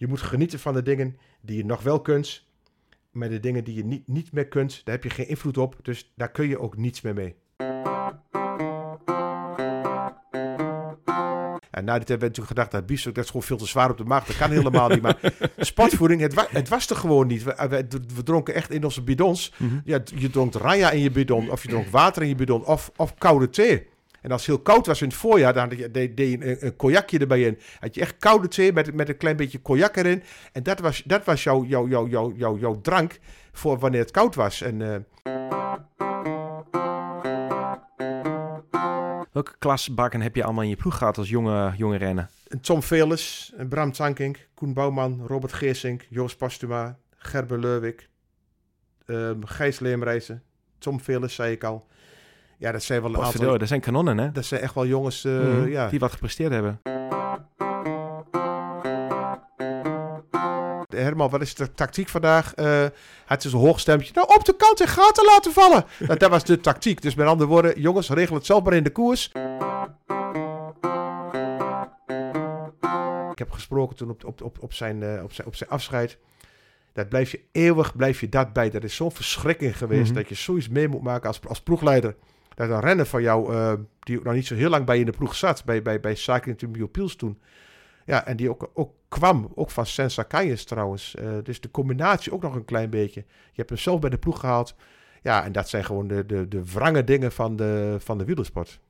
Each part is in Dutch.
Je moet genieten van de dingen die je nog wel kunt. Maar de dingen die je niet, niet meer kunt, daar heb je geen invloed op. Dus daar kun je ook niets meer mee. En na dit hebben we natuurlijk gedacht, dat biefstuk dat is gewoon veel te zwaar op de maag. Dat kan helemaal niet. Maar sportvoeding, het, wa het was er gewoon niet. We, we, we dronken echt in onze bidons. ja, je dronk raya in je bidon, of je dronk water in je bidon, of, of koude thee. En als het heel koud was in het voorjaar, dan deed, je een, een cognacje erbij in. Had je echt koude thee met, met een klein beetje cognac erin. En dat was, dat was jouw, jouw, jouw, jouw, jouw, jouw drank voor wanneer het koud was. En, uh... Welke klasbakken heb je allemaal in je ploeg gehad als jonge, jonge renner? Tom Veles, Bram Tankink, Koen Bouwman, Robert Geersink, Joost Pastuma, Gerber Leurwik, uh, Gijs Leemreizen, Tom Veles, zei ik al. Ja, dat zijn wel een aantal... Dat zijn kanonnen, hè? Dat zijn echt wel jongens uh, mm, ja. die wat gepresteerd hebben. Herman, wat is de tactiek vandaag? Uh, het is een hoog stemmetje. Nou, op de kant en gaten laten vallen. nou, dat was de tactiek. Dus met andere woorden, jongens, regel het zelf maar in de koers. Ik heb gesproken toen op, op, op, op, zijn, uh, op, zijn, op zijn afscheid. Dat blijf je eeuwig, blijf je dat bij. Dat is zo'n verschrikking geweest mm -hmm. dat je zoiets mee moet maken als, als ploegleider. Dat een renner van jou, uh, die nog niet zo heel lang bij je in de ploeg zat, bij, bij, bij Sakin Piels toen. Ja, en die ook, ook kwam, ook van Sensa Kayes trouwens. Uh, dus de combinatie ook nog een klein beetje. Je hebt hem zelf bij de ploeg gehaald. Ja, en dat zijn gewoon de, de, de wrange dingen van de, van de wielersport.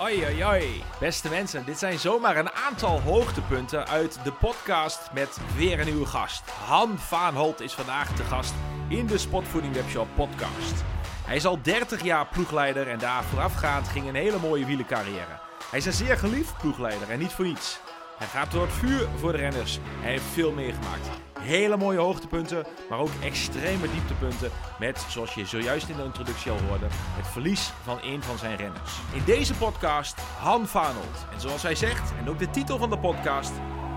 Oi. Beste mensen, dit zijn zomaar een aantal hoogtepunten uit de podcast met weer een nieuwe gast. Han Vaanholt is vandaag de gast in de Spotvoeding Webshop podcast. Hij is al 30 jaar ploegleider en daar voorafgaand ging een hele mooie wielencarrière. Hij is een zeer geliefd ploegleider en niet voor niets. Hij gaat door het vuur voor de renners. Hij heeft veel meegemaakt. Hele mooie hoogtepunten, maar ook extreme dieptepunten. Met, zoals je zojuist in de introductie al hoorde, het verlies van een van zijn renners. In deze podcast Han Fanold. En zoals hij zegt, en ook de titel van de podcast: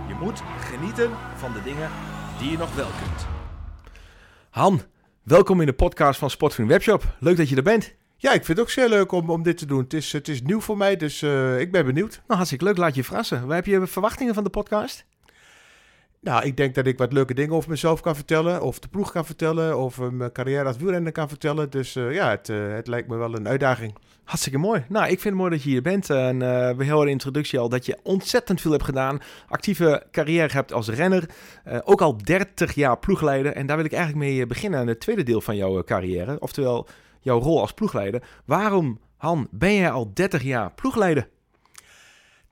Je moet genieten van de dingen die je nog wel kunt. Han, welkom in de podcast van Sportfilm Webshop. Leuk dat je er bent. Ja, ik vind het ook zeer leuk om, om dit te doen. Het is, het is nieuw voor mij, dus uh, ik ben benieuwd. Nou, hartstikke leuk. Laat je verrassen. Waar heb je verwachtingen van de podcast? Nou, ik denk dat ik wat leuke dingen over mezelf kan vertellen. Of de ploeg kan vertellen. Of mijn carrière als wielrenner kan vertellen. Dus uh, ja, het, uh, het lijkt me wel een uitdaging. Hartstikke mooi. Nou, ik vind het mooi dat je hier bent. En uh, we horen in de introductie al dat je ontzettend veel hebt gedaan. Actieve carrière hebt als renner. ook al 30 jaar ploegleider. En daar wil ik eigenlijk mee beginnen aan het tweede deel van jouw carrière. Oftewel jouw rol als ploegleider. Waarom, Han, ben jij al 30 jaar ploegleider?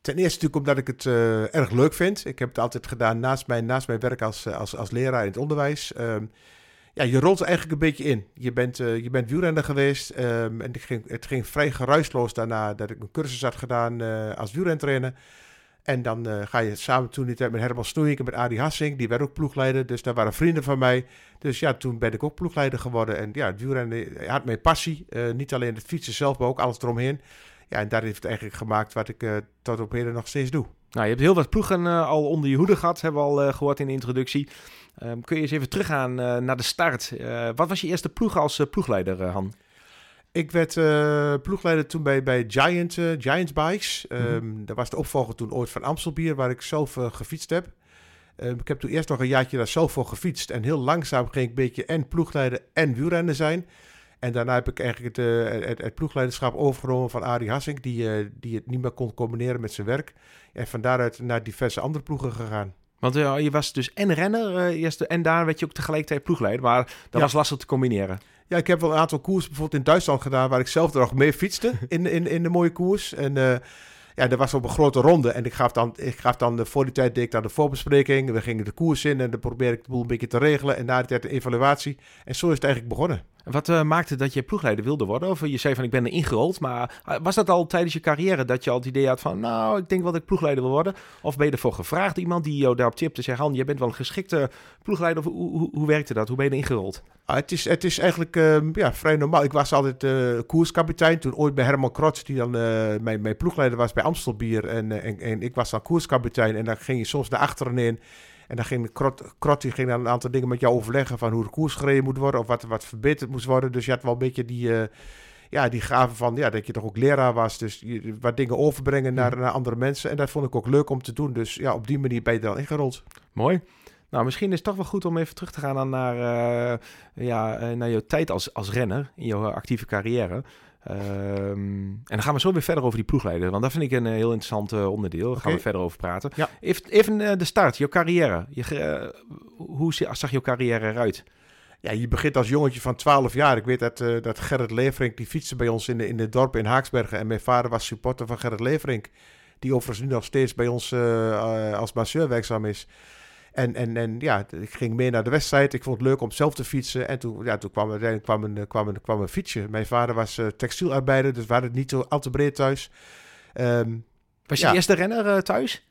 Ten eerste natuurlijk omdat ik het uh, erg leuk vind. Ik heb het altijd gedaan naast mijn, naast mijn werk als, als, als leraar in het onderwijs. Um, ja, je rolt eigenlijk een beetje in. Je bent, uh, je bent wielrenner geweest um, en het ging, het ging vrij geruisloos daarna dat ik een cursus had gedaan als wielrentrainer. En dan ga je samen toen met Herman Snoeink en met Adi Hassing, die werd ook ploegleider. Dus daar waren vrienden van mij. Dus ja, toen ben ik ook ploegleider geworden. En ja, het had mijn passie. Niet alleen het fietsen zelf, maar ook alles eromheen. Ja, en daar heeft het eigenlijk gemaakt wat ik uh, tot op heden nog steeds doe. Nou, je hebt heel wat ploegen al onder je hoede gehad, hebben we al gehoord in de introductie. Um, kun je eens even teruggaan naar de start. wat was je eerste ploeg als ploegleider, Han? Ik werd uh, ploegleider toen bij, bij Giant, uh, Giants Bikes. Um, mm-hmm. Dat was de opvolger toen ooit van Amstelbier, waar ik zelf uh, gefietst heb. Um, ik heb toen eerst nog een jaartje daar zelf voor gefietst. En heel langzaam ging ik een beetje en ploegleider en wielrenner zijn. En daarna heb ik eigenlijk het, het, het ploegleiderschap overgenomen van Arie Hassink, die, die het niet meer kon combineren met zijn werk. En van daaruit naar diverse andere ploegen gegaan. Want uh, je was dus en renner uh, en daar werd je ook tegelijkertijd ploegleider. Maar dat ja. was lastig te combineren. Ja, ik heb wel een aantal koers bijvoorbeeld in Duitsland gedaan... waar ik zelf er nog mee fietste in, in, in de mooie koers. En uh, ja, dat was op een grote ronde. En ik gaf dan, ik gaf dan voor die tijd deed ik dan de voorbespreking. We gingen de koers in en dan probeerde ik de boel een beetje te regelen. En na die tijd de evaluatie. En zo is het eigenlijk begonnen. Wat uh, maakte dat je ploegleider wilde worden? Of je zei van ik ben er ingerold, maar was dat al tijdens je carrière dat je al het idee had van nou, ik denk wel dat ik ploegleider wil worden? Of ben je ervoor gevraagd iemand die jou daarop tipte, zei Han, je bent wel een geschikte ploegleider. Of hoe, hoe, werkte dat? Hoe ben je er ingerold? Ah, het, is, het is eigenlijk uh, ja, vrij normaal. Ik was altijd uh, koerskapitein. Toen ooit bij Herman Krotz, die dan mijn, mijn ploegleider was bij Amstelbier. En, en, en ik was dan koerskapitein. En dan ging je soms naar achteren in. En dan ging Krot, Krot die ging dan een aantal dingen met jou overleggen van hoe de koers gereden moet worden of wat, wat verbeterd moest worden. Dus je had wel een beetje die, uh, ja, die gave van ja, dat je toch ook leraar was. Dus je, wat dingen overbrengen naar, naar andere mensen. En dat vond ik ook leuk om te doen. Dus ja, op die manier ben je er dan ingerold. Mooi. Nou, misschien is het toch wel goed om even terug te gaan naar, eh, ja, eh, naar jouw tijd als, als renner in jouw actieve carrière. Ehm, en dan gaan we zo weer verder over die ploegleider, want dat vind ik een eh, heel interessant eh, onderdeel. Daar gaan we verder over praten. Ja. Even, even eh, de start, jouw carrière. Je, hoe zag jouw carrière eruit? Ja, je begint als jongetje van 12 jaar. Ik weet dat, dat Gerrit Leverink, die fietste bij ons in, de, in het dorp in Haaksbergen. En mijn vader was supporter van Gerrit Leverink. Die overigens nu nog steeds bij ons als masseur werkzaam is. En, en, en ja, ik ging mee naar de wedstrijd. Ik vond het leuk om zelf te fietsen. En toen, ja, toen kwam, uiteindelijk kwam, een, kwam, een, kwam een fietsje. Mijn vader was eh, textielarbeider, dus we hadden het niet zo al te breed thuis. Ehm, Was je Ja. de eerste renner eh, thuis?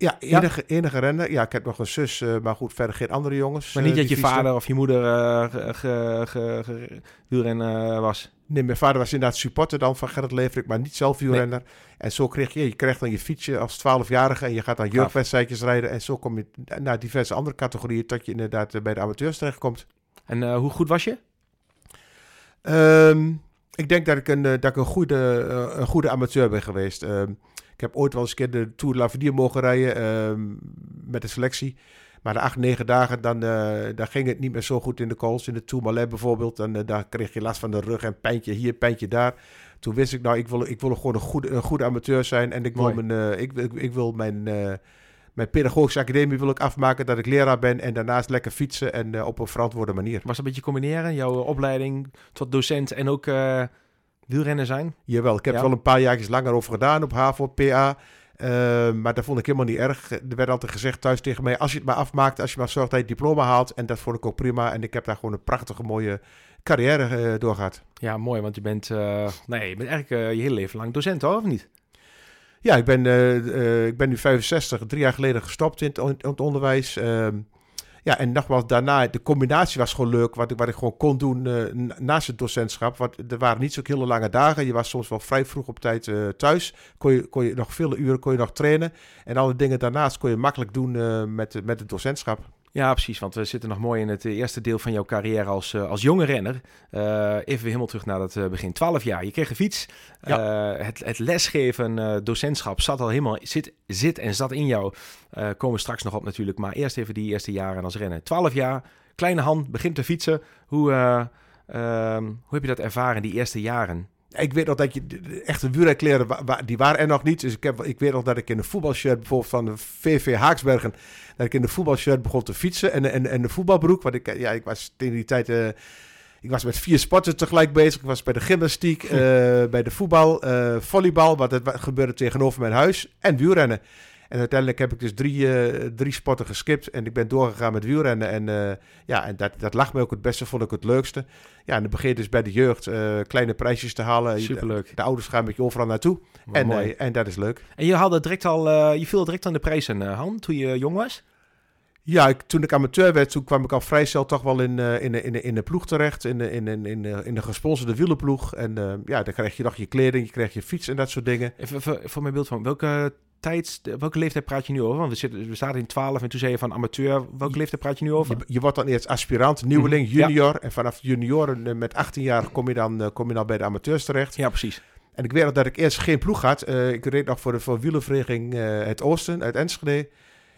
Ja, enige, enige renner. Ja, ik heb nog een zus, eh, maar goed, verder geen andere jongens. Maar niet eh, dat je vader of je moeder eh, wielrenner was. Nee, mijn vader was inderdaad supporter dan van Gerrit Leverik, maar niet zelf wielrenner. En zo kreeg je, je krijgt dan je fietsje als 12-jarige en je gaat dan jeugdwedstrijdjes rijden. En zo kom je naar diverse andere categorieën tot je inderdaad bij de amateurs terechtkomt. En hoe goed was je? Ehm, ik denk dat ik een, dat ik een, goede, een goede amateur ben geweest. Ehm, ik heb ooit wel eens een keer de Tour de l'Avenir mogen rijden ehm, met de selectie. Maar de acht, negen dagen, dan, dan ging het niet meer zo goed in de calls. In de Tourmalet bijvoorbeeld, dan, eh, daar kreeg je last van de rug en pijntje hier, pijntje daar. Toen wist ik, nou, ik wil, ik wil gewoon een goede, een goede amateur zijn. En ik wil mijn, eh, ik, ik, ik wil mijn, mijn pedagogische academie wil ik afmaken, dat ik leraar ben. En daarnaast lekker fietsen en op een verantwoorde manier. Was dat een beetje combineren? Jouw opleiding tot docent en ook wielrenner zijn? Jawel, ik heb Ja. er wel een paar jaartjes langer over gedaan op HAVO, PA. Eh, maar dat vond ik helemaal niet erg. Er werd altijd gezegd thuis tegen mij, als je het maar afmaakt, als je maar zorgt dat je het diploma haalt. En dat vond ik ook prima. En ik heb daar gewoon een prachtige, mooie carrière eh, doorgehad. Ja, mooi, want je bent, eh, nee, je bent eigenlijk je hele leven lang docent, hoor, of niet? Ja, ik ben, ik ben nu 65, drie jaar geleden gestopt in het, in het onderwijs. Ja, en nogmaals, daarna, de combinatie was gewoon leuk. Wat ik, wat ik gewoon kon doen eh, na- naast het docentschap. Want er waren niet zo hele lange dagen. Je was soms wel vrij vroeg op tijd eh, thuis. Kon je, kon je nog vele uren kon je nog trainen. En alle dingen daarnaast kon je makkelijk doen eh, met, met het docentschap. Ja, precies, want we zitten nog mooi in het eh, eerste deel van jouw carrière als, eh, als jonge renner. Eh, even weer helemaal terug naar het eh, begin. 12 jaar, je kreeg een fiets. Het, het lesgeven, docentschap zat al helemaal, zit, zit en zat in jou. Komen we straks nog op natuurlijk, maar eerst even die eerste jaren als renner. 12 jaar, kleine hand, begint te fietsen. Hoe, eh, ehm, hoe heb je dat ervaren die eerste jaren? Ik weet nog dat je de- echte wielrenkleren, die waren er nog niet. Dus ik, heb, ik weet nog dat ik in een voetbalshirt bijvoorbeeld van de VV Haaksbergen, dat ik in de voetbalshirt begon te fietsen en, en, en de voetbalbroek. Want ik, eh, ja, ik was tegen die tijd, eh, ik was met vier sporten tegelijk bezig. Ik was bij de gymnastiek, eh, bij de voetbal, eh, volleybal, wat het gebeurde tegenover mijn huis, en wielrennen. En uiteindelijk heb ik dus drie, eh, drie sporten geskipt en ik ben doorgegaan met wielrennen. En eh, ja, en dat, dat lag me ook het beste, vond ik het leukste. Ja, en dan begin je dus bij de jeugd eh, kleine prijsjes te halen. Superleuk. De ouders gaan met je overal naartoe. En, mooi. en dat is leuk. En je, haalde direct al, je viel direct aan de prijzen, Han, toen je jong was? Ja, ik, toen ik amateur werd, toen kwam ik al vrij snel toch wel in, eh, in, de- in, in de ploeg terecht. In de, in, in, in, in de gesponsorde wielenploeg. En eh, ja, dan krijg je nog je kleding, je krijgt je fiets en dat soort dingen. Even voor, voor mijn beeld van welke tijd, welke leeftijd praat je nu over? Want we, zitten, we zaten in 12 en toen zei je van amateur. Welke leeftijd praat je nu over? Je, je wordt dan eerst aspirant, nieuweling, Mhm, junior. En vanaf junioren eh, met 18 jaar kom je, dan, kom je dan bij de amateurs terecht. Ja, precies. En ik weet nog dat ik eerst geen ploeg had. Ik reed nog voor de voor wielervereniging Het Oosten uit Enschede.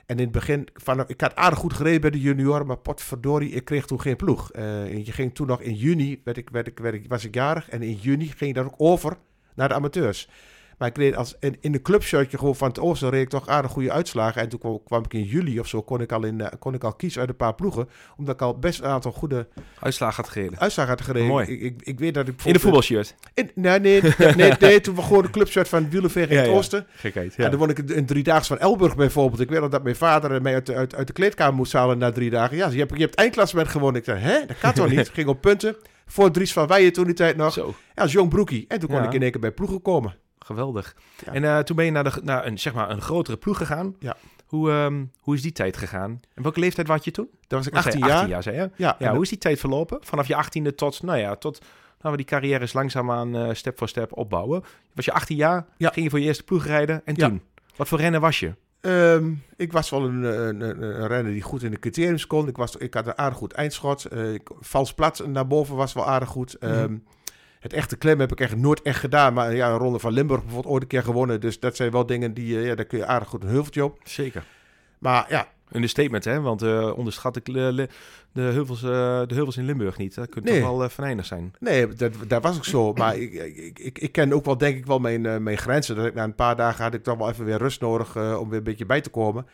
En in het begin, van, ik had aardig goed gereden bij de junioren, maar potverdorie, ik kreeg toen geen ploeg. Eh, je ging toen nog in juni, werd ik, werd ik, werd ik, was ik jarig, en in juni ging je dan ook over naar de amateurs. Maar ik reed als, in, in de clubshirtje gewoon van het Oosten reed ik toch aardig goede uitslagen. En toen kwam, kwam ik in juli of zo, kon ik, al in, eh, kon ik al kiezen uit een paar ploegen. Omdat ik al best een aantal goede Uitslag had gereden. uitslagen had gereden. Mooi. Ik, ik, ik weet dat ik... In de voetbalshirt. In, nee, nee, nee, nee, nee, toen we gewoon de clubshirt van wielervereniging Ja, het ja. Oosten. Gekheid. Ja. dan won ik een, driedaags van Elburg bijvoorbeeld. Ik weet nog dat mijn vader mij uit, de- uit, uit de kleedkamer moest halen na drie dagen. Ja, je hebt, je hebt eindklassement gewonnen. Ik zei, hè, dat kan toch niet? Ging op punten. Voor Dries van Weijen toen die tijd nog. Zo, Ja, als jong broekie. En toen kon Ja. ik in één keer bij ploegen komen. Geweldig. Ja. En eh, toen ben je naar, de, naar een, zeg maar, een grotere ploeg gegaan. Ja. Hoe, ehm, hoe is die tijd gegaan? En welke leeftijd was je toen? Dat was ik Was 18 hij jaar. 18 jaar, zei je? Ja, Ja, en hoe is die tijd verlopen? Vanaf je 18e tot, nou ja, tot nou, we die carrières langzaamaan eh step voor step opbouwen. Was je 18 jaar, Ja. ging je voor je eerste ploeg rijden en toen? Wat voor renner was je? Ehm, ik was wel een, een, een, een renner die goed in de criteriums kon. Ik, was, ik had een aardig goed eindschot. Eh, ik, vals plat naar boven was wel aardig goed. Mhm. Ehm, Het echte klem heb ik echt nooit echt gedaan. Maar ja, een ronde van Limburg bijvoorbeeld ooit een keer gewonnen. Dus dat zijn wel dingen die, eh, ja, daar kun je aardig goed een heuveltje op. Zeker. Maar ja, Een statement, hè? Want eh onderschat de, de, de, heuvels, eh, de heuvels in Limburg niet. Dat kunt Nee. toch wel uh, venijnig zijn. Nee, dat, dat was ook zo. Maar ik, ik, ik, ik ken ook wel, denk ik wel, mijn, eh, mijn grenzen. Dat ik na een paar dagen had ik toch wel even weer rust nodig eh, om weer een beetje bij te komen.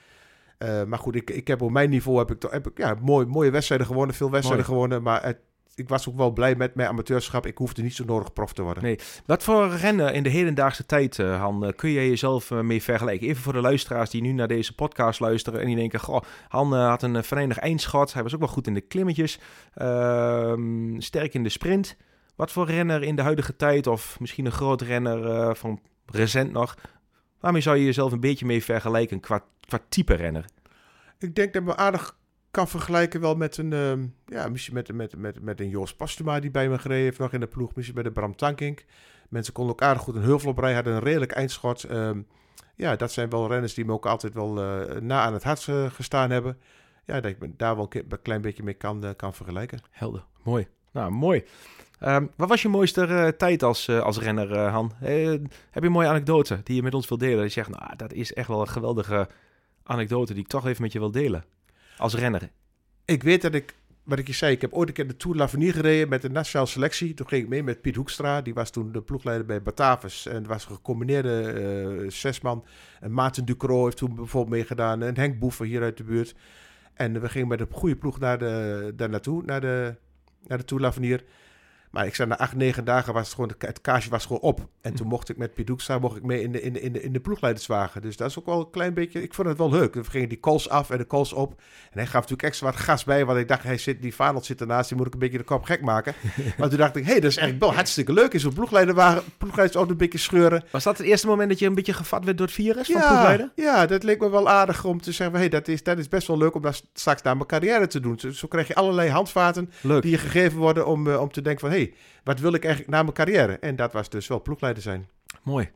Eh, maar goed, ik, ik heb op mijn niveau heb ik, toch, heb ik ja, mooi, mooie wedstrijden gewonnen, veel wedstrijden gewonnen. Maar het, ik was ook wel blij met mijn amateurschap. Ik hoefde niet zo nodig prof te worden. Nee. Wat voor rennen in de hedendaagse tijd, eh, Han, eh, kun jij jezelf eh, mee vergelijken? Even voor de luisteraars die nu naar deze podcast luisteren en die denken, goh, Han had een verenigd eindschot. Hij was ook wel goed in de klimmetjes. Ehm, sterk in de sprint. Wat voor renner in de huidige tijd, of misschien een groot renner van recent nog, waarmee zou je jezelf een beetje mee vergelijken qua, qua type renner? Ik denk dat me aardig kan vergelijken wel met een, ehm, ja, misschien met, met, met, met een Joost Pastuma die bij me gereden heeft nog in de ploeg. Misschien met een Bram Tankink. Mensen konden ook aardig goed een heuvel op rij, hadden een redelijk eindschot. Ehm, ja, dat zijn wel renners die me ook altijd wel eh, na aan het hart eh, gestaan hebben. Ja, dat ik me daar wel een klein beetje mee kan, eh, kan vergelijken. Helder, mooi. Nou, mooi. Ehm, wat was je mooiste tijd als, als renner, Han? Heb je een mooie anekdote die je met ons wilt delen? Dat je zegt, nou, dat is echt wel een geweldige anekdote die ik toch even met je wil delen. Als renner. Ik weet dat ik, wat ik je zei, ik heb ooit een keer de Tour l'Avenir gereden met de nationale selectie. Toen ging ik mee met Piet Hoekstra, die was toen de ploegleider bij Batavus. En het was een gecombineerde eh zesman. En Maarten Ducro heeft toen bijvoorbeeld meegedaan. En Henk Boeven hier uit de buurt. En we gingen met een goede ploeg naar de, daar naartoe, naar de, naar de Tour l'Avenir. Maar ik zei, na acht, negen dagen was het gewoon, het kaasje was gewoon op. En toen mocht ik met Hoekstra mocht ik mee in de, in, de, in, de, in de ploegleiderswagen. Dus dat is ook wel een klein beetje, ik vond het wel leuk. We gingen die calls af en de calls op. En hij gaf natuurlijk extra wat gas bij, want ik dacht, hij zit, die Vanel zit ernaast, die moet ik een beetje de kop gek maken. maar toen dacht ik, hé, hey, dat is eigenlijk wel hartstikke leuk. In zo'n ploegleiderwagen, ploegleiders ook een beetje scheuren. Was dat het eerste moment dat je een beetje gevat werd door het virus van Ja, ploegleider? ja, dat leek me wel aardig om te zeggen, hé, hey, dat, is, dat is best wel leuk om dat straks naar mijn carrière te doen. Zo, zo krijg je allerlei handvaten Leuk. die je gegeven worden om, eh, om te denken van, wat wil ik eigenlijk na mijn carrière? En dat was dus wel ploegleider zijn. Mooi.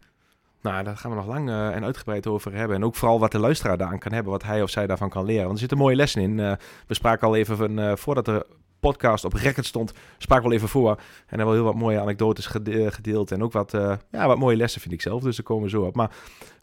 Nou, daar gaan we nog lang eh, en uitgebreid over hebben. En ook vooral wat de luisteraar daaraan kan hebben, wat hij of zij daarvan kan leren. Want er zitten mooie lessen in. Eh, we spraken al even van, eh, voordat de podcast op record stond, spraken we al even voor. En er wel heel wat mooie anekdotes gede- gedeeld. En ook wat, ja, wat mooie lessen vind ik zelf. Dus daar komen zo op. Maar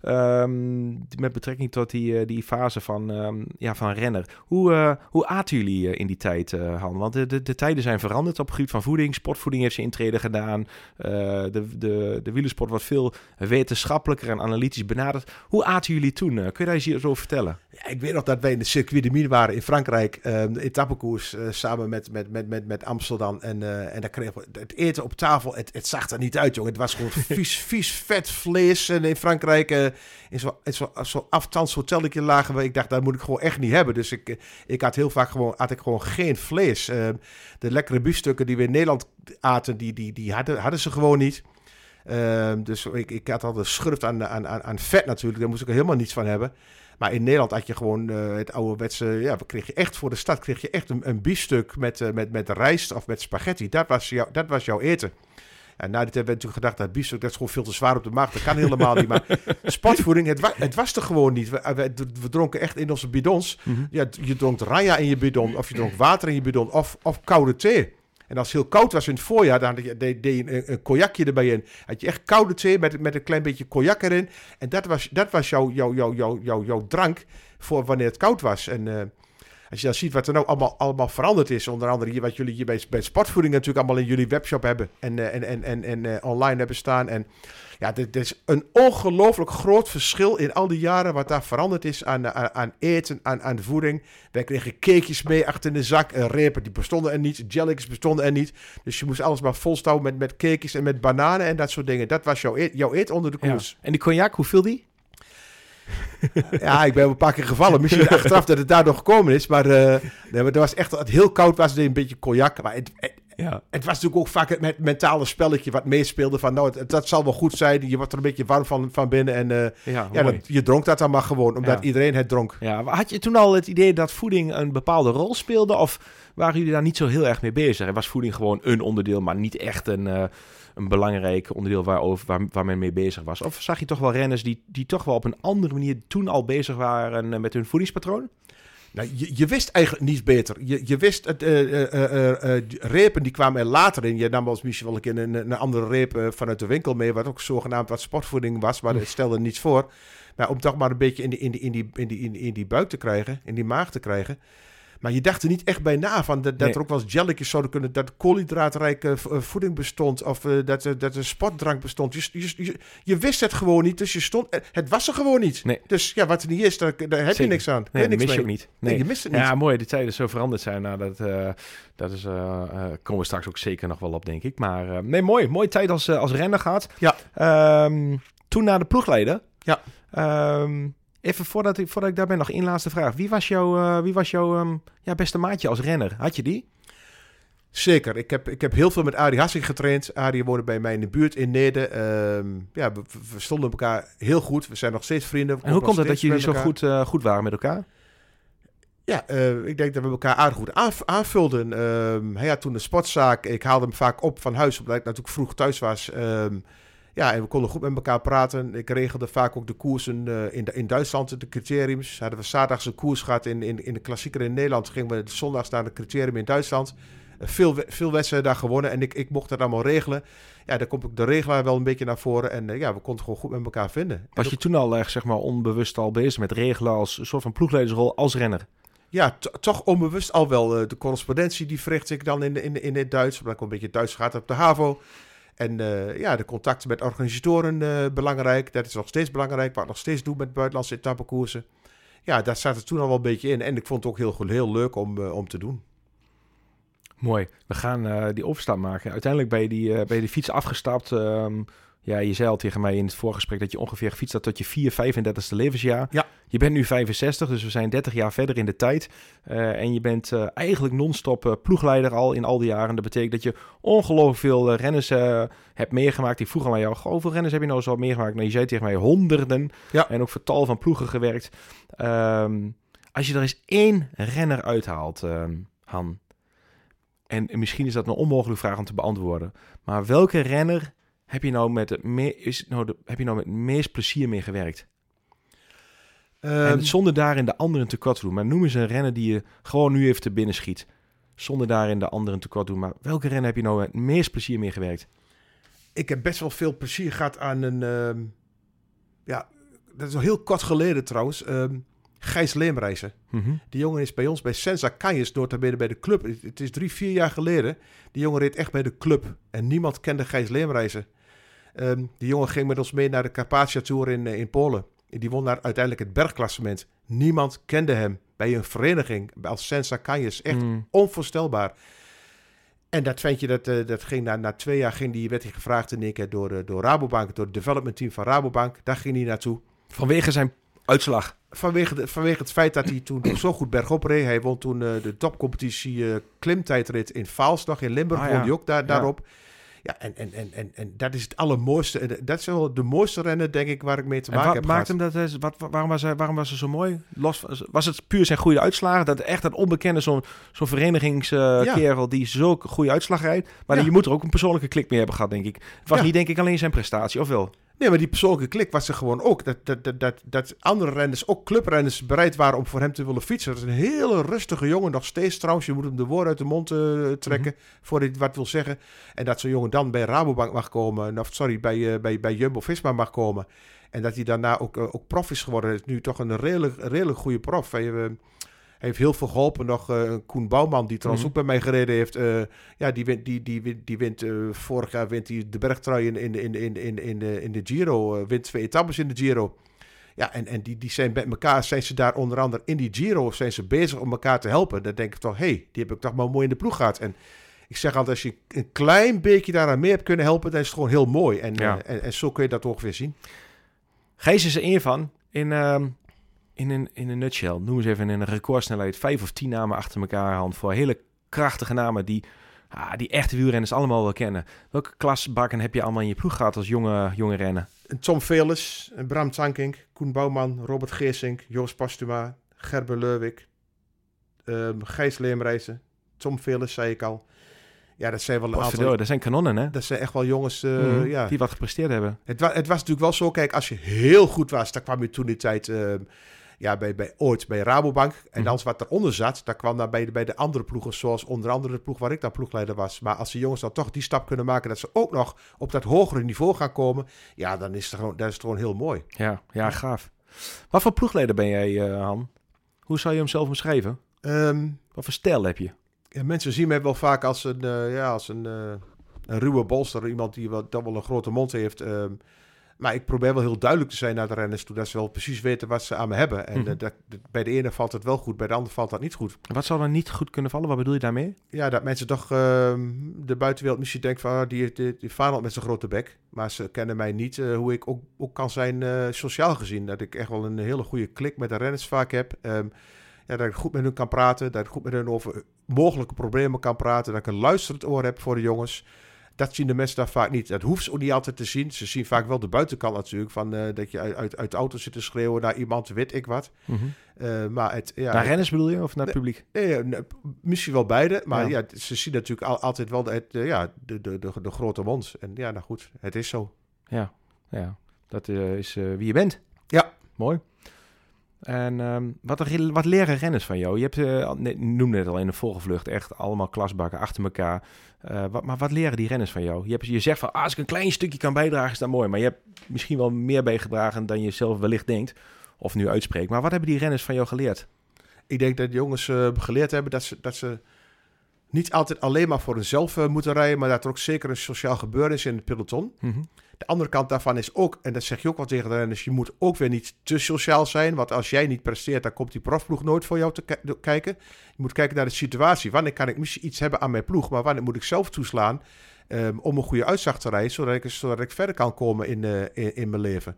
ehm, met betrekking tot die, eh, die fase van, ehm, ja, van renner. Hoe, eh, hoe aten jullie eh, in die tijd, Han? Want de, de, de tijden zijn veranderd op het gebied van voeding. Sportvoeding heeft zijn intrede gedaan. De, de, de wielersport wordt veel wetenschappelijker en analytisch benaderd. Hoe aten jullie toen? Kun je daar eens iets over vertellen? Ja, ik weet nog dat wij in de Circuit de Mine waren in Frankrijk. ehm, de etappekoers samen met, met, met, met, met Amsterdam. En, en daar kregen we het eten op tafel. Het, het zag er niet uit, jongen. Het was gewoon vies, vies, vet vlees. En in Frankrijk, in zo'n zo, zo hotelletje lagen we. Ik dacht, dat moet ik gewoon echt niet hebben. Dus ik, eh, ik had heel vaak gewoon, had ik gewoon geen vlees. Ehm, de lekkere biefstukken die we in Nederland aten, die, die, die hadden, hadden ze gewoon niet. Ehm, dus ik, ik had al de schurft aan, aan, aan, vet natuurlijk. Daar moest ik er helemaal niets van hebben. Maar in Nederland had je gewoon eh, het ouderwetse... Ja, kreeg je echt voor de stad kreeg je echt een, een biefstuk met, eh, met, met rijst of met spaghetti. Dat was, jou, dat was jouw eten. En na die tijd werd natuurlijk gedacht, dat biefstuk dat is gewoon veel te zwaar op de maag. Dat kan helemaal niet. Maar sportvoeding, het, wa het was er gewoon niet. We, we, we dronken echt in onze bidons. Ja, je dronk ranja in je bidon. Of je dronk water in je bidon. Of, of koude thee. En als het heel koud was in het voorjaar, dan deed je, een, een cognacje erbij in. Had je echt koude thee met, met een klein beetje cognac erin. En dat was, dat was jouw, jouw, jouw, jouw, jouw, jouw drank voor wanneer het koud was. En eh, als je dan ziet wat er nou allemaal, allemaal veranderd is. Onder andere hier, wat jullie hier bij, bij sportvoeding natuurlijk allemaal in jullie webshop hebben. En, eh, en, en, en, en eh, online hebben staan. En ja, dit, dit is een ongelooflijk groot verschil in al die jaren wat daar veranderd is aan, aan, aan eten, aan, aan voeding. Wij kregen cakejes mee achter in de zak, repen die bestonden er niet, jellies bestonden er niet. Dus je moest alles maar volstouwen met, met cakejes en met bananen en dat soort dingen. Dat was jouw eet, jouw eet onder de koers. En die cognac, hoeveel die? Ja, ik ben een paar keer gevallen. Misschien achteraf dat het daardoor gekomen is. Maar, uh, nee, maar het was echt, het heel koud was, het een beetje cognac. Maar het, het, ja. het was natuurlijk ook vaak het met mentale spelletje wat meespeelde. Van nou, het, dat zal wel goed zijn. Je wordt er een beetje warm van, van binnen. En uh, ja, ja dat, je dronk dat dan maar gewoon, omdat ja. iedereen het dronk. Ja, had je toen al het idee dat voeding een bepaalde rol speelde? Of waren jullie daar niet zo heel erg mee bezig? Was voeding gewoon een onderdeel, maar niet echt een... Uh, een belangrijk onderdeel waarover, waar, waar men mee bezig was? Of zag je toch wel renners die, die toch wel op een andere manier toen al bezig waren met hun voedingspatroon? Nou, je, je wist eigenlijk niets beter. Je, je wist, het, eh, eh, eh, eh, die repen die kwamen er later in. Je nam als misschien wel een keer een, een andere reep eh, vanuit de winkel mee, wat ook zogenaamd wat sportvoeding was, maar het stelde niets voor. Maar om toch maar een beetje in die, in die, in die, in die, in die, in die buik te krijgen, in die maag te krijgen. Maar je dacht er niet echt bij na van dat, dat Nee. er ook wel eens jelletjes zouden kunnen, dat koolhydraatrijke v- eh, voeding bestond of eh, dat, er- dat er sportdrank bestond. Je, je, je, je wist het gewoon niet, dus je stond, eh, het was er gewoon niet. Nee. Dus ja, wat er niet is, daar, daar heb je niks aan. Nee, dat mis niks je ook niet. Nee, je mist het niet. Ja, mooi. De tijden zo veranderd zijn. Nou, dat, eh, dat is, eh, eh, komen we straks ook zeker nog wel op, denk ik. Maar eh, nee, mooi. Mooie tijd als, eh, als renner gehad. Ja. Ehm, toen naar de ploegleider. Ja. Ehm, even voordat ik, voordat ik daar ben, nog één laatste vraag. Wie was jouw, eh, wie was jouw ehm, ja, beste maatje als renner? Had je die? Zeker. Ik heb, ik heb heel veel met Arie Hassing getraind. Arie woonde bij mij in de buurt in Neder. Ehm, ja, we, we stonden elkaar heel goed. We zijn nog steeds vrienden. En hoe komt het dat jullie zo goed, eh, goed waren met elkaar? Ja, eh, ik denk dat we elkaar aardig goed aanv- aanvulden. Ehm, hij had toen een sportzaak. Ik haalde hem vaak op van huis, omdat ik natuurlijk vroeg thuis was. Ja, en we konden goed met elkaar praten. Ik regelde vaak ook de koersen eh, in, in Duitsland, de criteriums. Hadden we zaterdags een koers gehad in, in, in de klassieker in Nederland. Gingen we zondags naar de criterium in Duitsland. Eh, veel, veel wedstrijden daar gewonnen en ik, ik mocht dat allemaal regelen. Ja, daar komt ook de regelaar wel een beetje naar voren. En eh, ja, we konden gewoon goed met elkaar vinden. Was je toen al zeg maar, onbewust al bezig met regelen als een soort van ploegleidersrol als renner? Ja, to- toch onbewust al wel. de correspondentie die verricht ik dan in, in, in het Duits. Omdat ik een beetje Duits gaat op de HAVO. En eh, ja, de contacten met organisatoren eh, belangrijk. Dat is nog steeds belangrijk. Wat ik nog steeds doe met buitenlandse etappekoersen. Ja, daar zat het toen al wel een beetje in. En ik vond het ook heel, heel leuk om, eh, om te doen. Mooi. We gaan die overstap maken. Uiteindelijk ben je die, eh, ben die fiets afgestapt. Ehm, ja, je zei al tegen mij in het voorgesprek dat je ongeveer gefietst had tot je 4, 35ste levensjaar. Ja. Je bent nu 65, dus we zijn 30 jaar verder in de tijd. Eh, en je bent eh, eigenlijk non-stop eh, ploegleider al in al die jaren. Dat betekent dat je ongelooflijk veel renners hebt meegemaakt. Ik vroeg al aan jou, "Goh, hoeveel renners heb je nou zo meegemaakt? Nou, je zei tegen mij honderden. Ja. En ook voor tal van ploegen gewerkt. Ehm, als je er eens één renner uithaalt, ehm, Han. En misschien is dat een onmogelijke vraag om te beantwoorden. Maar welke renner heb je nou met het, me- is het nou de, heb je nou met het meest plezier mee gewerkt? Ehm, en zonder daarin de anderen tekort te doen. Maar noem eens een renner die je gewoon nu even te binnen schiet. Zonder daarin de anderen tekort te doen. Maar welke renner heb je nou met het meest plezier mee gewerkt? ik heb best wel veel plezier gehad aan een... ehm, ja, dat is al heel kort geleden trouwens. ehm Gijs Leemreizen. Mhm. Die jongen is bij ons bij Senza Canjes notabene bij de club. Het- Het is drie, vier jaar geleden. Die jongen reed echt bij de club. En niemand kende Gijs Leemreizen. Ehm, die jongen ging met ons mee naar de Carpathia Tour in, eh, in Polen. En Die won daar uiteindelijk het bergklassement. Niemand kende hem bij een vereniging als Senza Canjes. Echt Mm. onvoorstelbaar. En dat ventje, dat, eh, dat ging na, na twee jaar ging die, werd hij gevraagd in één keer door, eh, door Rabobank, door het development team van Rabobank. Daar ging hij naartoe. Vanwege zijn uitslag. Vanwege, de, vanwege het feit dat hij toen zo goed bergop reed. Hij won toen de topcompetitie klimtijdrit in Vaals nog in Limburg. Ah, won hij ook daar, Ja. daarop. Ja, en, en, en, en, en dat is het allermooiste. En Dat is wel de mooiste rennen, denk ik, waar ik mee te En maken wat heb maakt gehad. hem dat? eh, Wat, waarom, was hij, waarom was hij zo mooi? Los, was het puur zijn goede uitslagen? Dat echt dat onbekende, zo'n zo'n verenigingskerel die zo'n goede uitslag rijdt. Maar je moet er ook een persoonlijke klik mee hebben gehad, denk ik. Het was niet, denk ik, alleen zijn prestatie, of wel? Nee, maar die persoonlijke klik was er gewoon ook. Dat, dat, dat, dat, dat andere renners, ook clubrenners, bereid waren om voor hem te willen fietsen. Dat is een hele rustige jongen, nog steeds trouwens. Je moet hem de woorden uit de mond eh, trekken voor hij wat wil zeggen. En dat zo'n jongen dan bij Rabobank mag komen, of sorry, bij, eh, bij, bij Jumbo-Visma mag komen. En dat hij daarna ook, eh, ook prof is geworden. Hij is nu toch een redelijk, redelijk goede prof. Hij heeft heel veel geholpen. Nog eh, Koen Bouwman, die trouwens Mhm. ook bij mij gereden heeft. eh, ja, die wint, die, die, wint- die wint eh, vorig jaar wint hij de bergtrui in, in, in, in, in, in, de, in de Giro. wint twee etappes in de Giro. Ja, en, en die, die zijn met elkaar, zijn ze daar onder andere in die Giro, zijn ze bezig om elkaar te helpen. Dan denk ik toch, hé, hey, die heb ik toch maar mooi in de ploeg gehad. En ik zeg altijd, als je een klein beetje daaraan mee hebt kunnen helpen, dan is het gewoon heel mooi. En, Ja. en, en zo kun je dat ongeveer zien. Gijs is er één van. In, ehm, in, een, in een nutshell. Noem eens even in een recordsnelheid. Vijf of tien namen achter elkaar hand. Voor hele krachtige namen die, ah, die echte wielrenners allemaal wel kennen. Welke klasbakken heb je allemaal in je ploeg gehad als jonge, jonge renner? En Tom Veles, Bram Tankink, Koen Bouwman, Robert Geersink, Joost Pastuma, Gerber Leuwik, ehm Gijs Leemreizen, Tom Veles, zei ik al. Ja, dat zijn wel een aantal... Dat zijn kanonnen, hè? Dat zijn echt wel jongens, eh, Mhm, ja. Die wat gepresteerd hebben. Het, wa het was natuurlijk wel zo, kijk, als je heel goed was, dan kwam je toen die tijd... ehm, ja, bij, bij ooit bij Rabobank. En Mhm. alles wat eronder zat, dat kwam dan bij de, bij de andere ploegen, zoals onder andere de ploeg waar ik dan ploegleider was. Maar als de jongens dan toch die stap kunnen maken, dat ze ook nog op dat hogere niveau gaan komen, ja, dan is het gewoon, dat is het gewoon heel mooi. Ja, ja, gaaf. Wat voor ploegleider ben jij, eh, Han? Hoe zou je hem zelf beschrijven? Ehm, Wat voor stijl heb je? ja, mensen zien mij wel vaak als een, eh, ja, als een, eh, een ruwe bolster, iemand die wel, dan wel een grote mond heeft. ehm, maar ik probeer wel heel duidelijk te zijn naar de renners toe, dat ze wel precies weten wat ze aan me hebben. En Mhm. eh, dat, dat- bij de ene valt het wel goed, bij de ander valt dat niet goed. Wat zou er niet goed kunnen vallen? Wat bedoel je daarmee? Ja, dat mensen toch ehm, de buitenwereld misschien denken van... ah, die, die, die Feyenoord met zijn grote bek. Maar ze kennen mij niet eh, hoe ik ook, ook kan zijn eh, sociaal gezien. Dat ik echt wel een hele goede klik met de renners vaak heb. Ehm, ja, dat ik goed met hun kan praten. Dat ik goed met hun over mogelijke problemen kan praten. Dat ik een luisterend oor heb voor de jongens. Dat zien de mensen daar vaak niet. Dat hoeft ze ook niet altijd te zien. Ze zien vaak wel de buitenkant natuurlijk. Van, eh, dat je uit, uit, uit de auto zit te schreeuwen naar iemand, weet ik wat. Eh, maar het, ja, naar renners bedoel je of naar het publiek? Nee, misschien wel beide. Maar Ja. ja, ze zien natuurlijk al, altijd wel de, het, eh, ja, de, de, de, de grote mond. En ja, nou goed, het is zo. Ja, ja. dat is wie je bent. Ja. Mooi. En ehm, wat, wat leren renners van jou? Je hebt, eh, al- net- al in de volgevlucht, echt allemaal klasbakken achter elkaar. Eh, wat, maar wat leren die renners van jou? Je, hebt, je zegt van, ah, als ik een klein stukje kan bijdragen, is dat mooi. Maar je hebt misschien wel meer bijgedragen dan je zelf wellicht denkt. Of nu uitspreekt. Maar wat hebben die renners van jou geleerd? Ik denk dat jongens eh, geleerd hebben dat ze, dat ze niet altijd alleen maar voor hunzelf eh, moeten rijden. Maar dat er ook zeker een sociaal gebeuren is in het peloton. De andere kant daarvan is ook, en dat zeg je ook wel tegen de renners, je moet ook weer niet te sociaal zijn. Want als jij niet presteert, dan komt die profploeg nooit voor jou te ki- kijken. Je moet kijken naar de situatie. Wanneer kan ik misschien iets hebben aan mijn ploeg, maar wanneer moet ik zelf toeslaan ehm, om een goede uitslag te rijden, zodat ik, zodat ik verder kan komen in, eh, in, in mijn leven.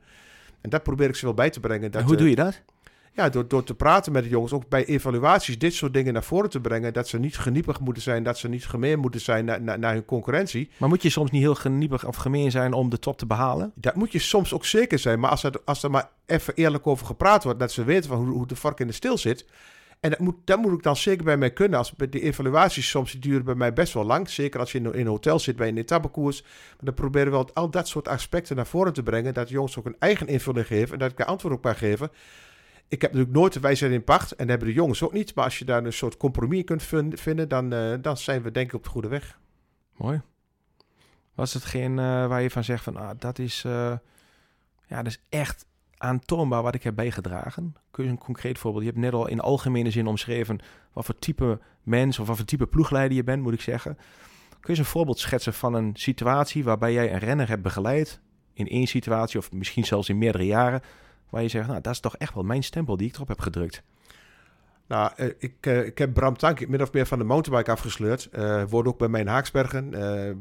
En dat probeer ik ze wel bij te brengen. Dat, En hoe doe je dat? Ja, door, door te praten met de jongens, ook bij evaluaties, dit soort dingen naar voren te brengen. Dat ze niet geniepig moeten zijn, dat ze niet gemeen moeten zijn naar, naar, naar hun concurrentie. Maar moet je soms niet heel geniepig of gemeen zijn om de top te behalen? Dat moet je soms ook zeker zijn. Maar als er, als er maar even eerlijk over gepraat wordt, dat ze weten van hoe, hoe de vark in de stil zit. En dat moet, dat moet ik dan zeker bij mij kunnen. Als, de evaluaties soms duren bij mij best wel lang. Zeker als je in, in een hotel zit bij een etappekoers. Maar dan proberen we wel al dat soort aspecten naar voren te brengen. Dat de jongens ook een eigen invulling geven. En dat ik daar antwoord op kan geven. Ik heb natuurlijk nooit de wijsheid in pacht. En hebben de jongens ook niet. Maar als je daar een soort compromis in kunt vin- vinden, dan, eh, dan zijn we denk ik op de goede weg. Mooi. Was het geen eh, waar je van zegt van, ah, dat is, eh, ja, dat is echt aantoonbaar wat ik heb bijgedragen? Kun je een concreet voorbeeld? Je hebt net al in algemene zin omschreven wat voor type mens of wat voor type ploegleider je bent, moet ik zeggen. Kun je een voorbeeld schetsen van een situatie waarbij jij een renner hebt begeleid in één situatie of misschien zelfs in meerdere jaren, waar je zegt, nou, dat is toch echt wel mijn stempel die ik erop heb gedrukt. Nou, eh, ik, eh, ik heb Bram Tank min of meer van de mountainbike afgesleurd. Wordt ook bij mij in Haaksbergen.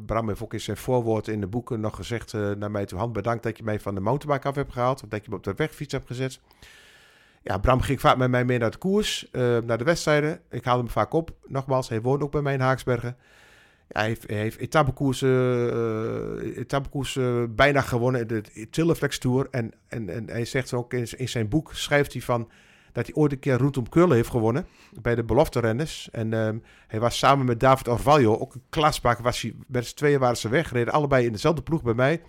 Bram heeft ook in zijn voorwoord in de boeken nog gezegd naar mij toe. Hand bedankt dat je mij van de mountainbike af hebt gehaald. Of dat je me op de wegfiets hebt gezet. Ja, Bram ging vaak met mij mee naar de koers, naar de wedstrijden. Ik haalde hem vaak op. Nogmaals, hij woont ook bij mij in Haaksbergen. Hij heeft, hij eh, etappekoersen bijna gewonnen in de Tilleflex Tour. En, en, en hij zegt ook in, in zijn boek, schrijft hij van dat hij ooit een keer rondom Keulen heeft gewonnen bij de belofte renners. En ehm, hij was samen met David Orvalho, ook een klasbak, was hij, tweeën waren ze weg, reden allebei in dezelfde ploeg bij mij.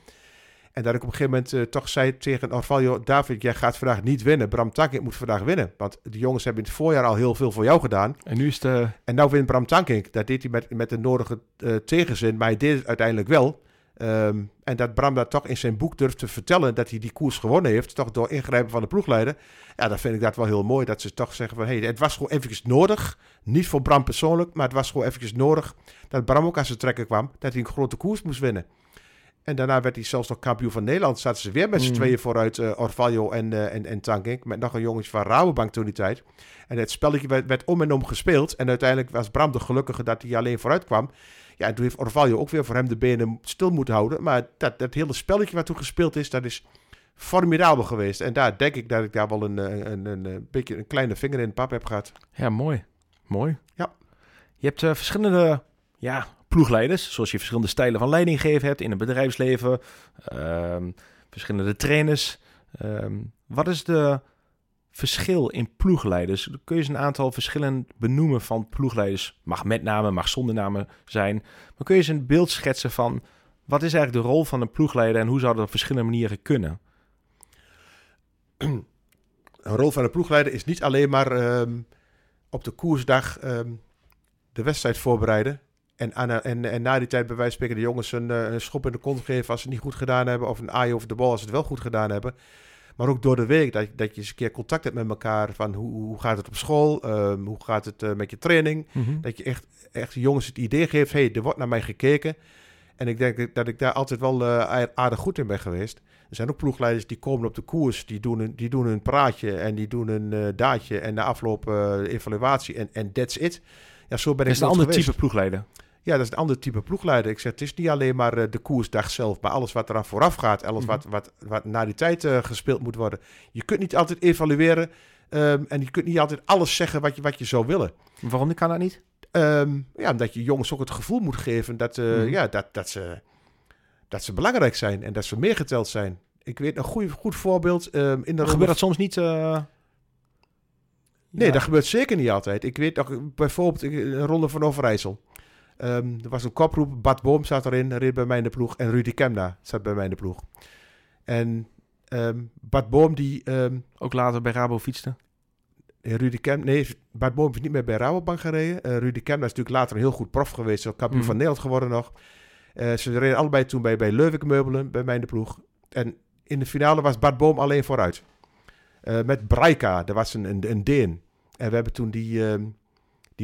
En dat ik op een gegeven moment eh, toch zei tegen Orvalho, David, jij gaat vandaag niet winnen. Bram Tankink moet vandaag winnen. Want de jongens hebben in het voorjaar al heel veel voor jou gedaan. En nu is de, En nou wint Bram Tankink. Dat deed hij met, met de nodige eh, tegenzin, maar hij deed het uiteindelijk wel. Ehm, en dat Bram dat toch in zijn boek durft te vertellen dat hij die koers gewonnen heeft, toch door ingrijpen van de ploegleider. Ja, dan vind ik dat wel heel mooi. Dat ze toch zeggen van, hé, hey, het was gewoon eventjes nodig. Niet voor Bram persoonlijk, maar het was gewoon eventjes nodig dat Bram ook aan zijn trekken kwam. Dat hij een grote koers moest winnen. En daarna werd hij zelfs nog kampioen van Nederland. Zaten ze weer met z'n Mhm. tweeën vooruit, Orvalho en, eh en, en Tankink. Met nog een jongetje van Rabobank toen die tijd. En het spelletje werd, werd om en om gespeeld. En uiteindelijk was Bram de gelukkige dat hij alleen vooruit kwam. Ja, en toen heeft Orvalho ook weer voor hem de benen stil moeten houden. Maar dat, dat hele spelletje wat toen gespeeld is, dat is formidabel geweest. En daar denk ik dat ik daar wel een, eh, een, een, een beetje een kleine vinger in de pap heb gehad. Ja, mooi. Mooi. Ja. Je hebt verschillende ja, ploegleiders, zoals je verschillende stijlen van leiding geven hebt in het bedrijfsleven, ehm, verschillende trainers. Ehm, wat is de verschil in ploegleiders? Kun je eens een aantal verschillen benoemen van ploegleiders? Mag met name, mag zonder namen zijn. Maar kun je eens een beeld schetsen van wat is eigenlijk de rol van een ploegleider en hoe zou dat op verschillende manieren kunnen? een rol van de ploegleider is niet alleen maar ehm, op de koersdag de wedstrijd voorbereiden. En, aan- en, en na die tijd bij wijze van spreken de jongens een, eh, een schop in de kont geven als ze het niet goed gedaan hebben. Of een aai over de bal als ze het wel goed gedaan hebben. Maar ook door de week dat, dat je eens een keer contact hebt met elkaar. Van hoe, hoe gaat het op school? Ehm, hoe gaat het eh, met je training? Dat je echt, echt de jongens het idee geeft, hey, er wordt naar mij gekeken. En ik denk dat ik daar altijd wel eh, aardig goed in ben geweest. Er zijn ook ploegleiders die komen op de koers, die doen een, die doen een praatje en die doen een daadje en na afloop evaluatie en, that's it. Ja, zo ben ik is een ander geweest. type ploegleider. Ja, dat is een ander type ploegleider. Ik zeg, het is niet alleen maar eh, de koersdag zelf, maar alles wat eraan vooraf gaat, alles Mhm. wat, wat, wat na die tijd eh, gespeeld moet worden. Je kunt niet altijd evalueren ehm, en je kunt niet altijd alles zeggen wat je, wat je zou willen. Waarom kan dat niet? Ehm, ja, omdat je jongens ook het gevoel moet geven dat, eh, Mhm. ja, dat, dat, ze, dat ze belangrijk zijn en dat ze meegeteld zijn. Ik weet een goed, goed voorbeeld ehm, in de gebeurt dat soms niet... Nee, ja. dat gebeurt zeker niet altijd. Ik weet nog bijvoorbeeld een ronde van Overijssel. Ehm, er was een koproep. Bart Boom zat erin, reed bij mij in de ploeg. En Rudy Kemna zat bij mij in de ploeg. En ehm, Bart Boom, die... ehm, Ook later bij Rabo fietste. Rudy Kem, nee, Bart Boom is niet meer bij Rabobank gereden. Eh, Rudy Kemna is natuurlijk later een heel goed prof geweest. Ook kampioen Mhm. van Nederland geworden nog. Eh, ze reden allebei toen bij, bij Leuvik Meubelen, bij mij in de ploeg. En in de finale was Bart Boom alleen vooruit. Eh, met Braika, dat was een, een, een Deen. En we hebben toen die,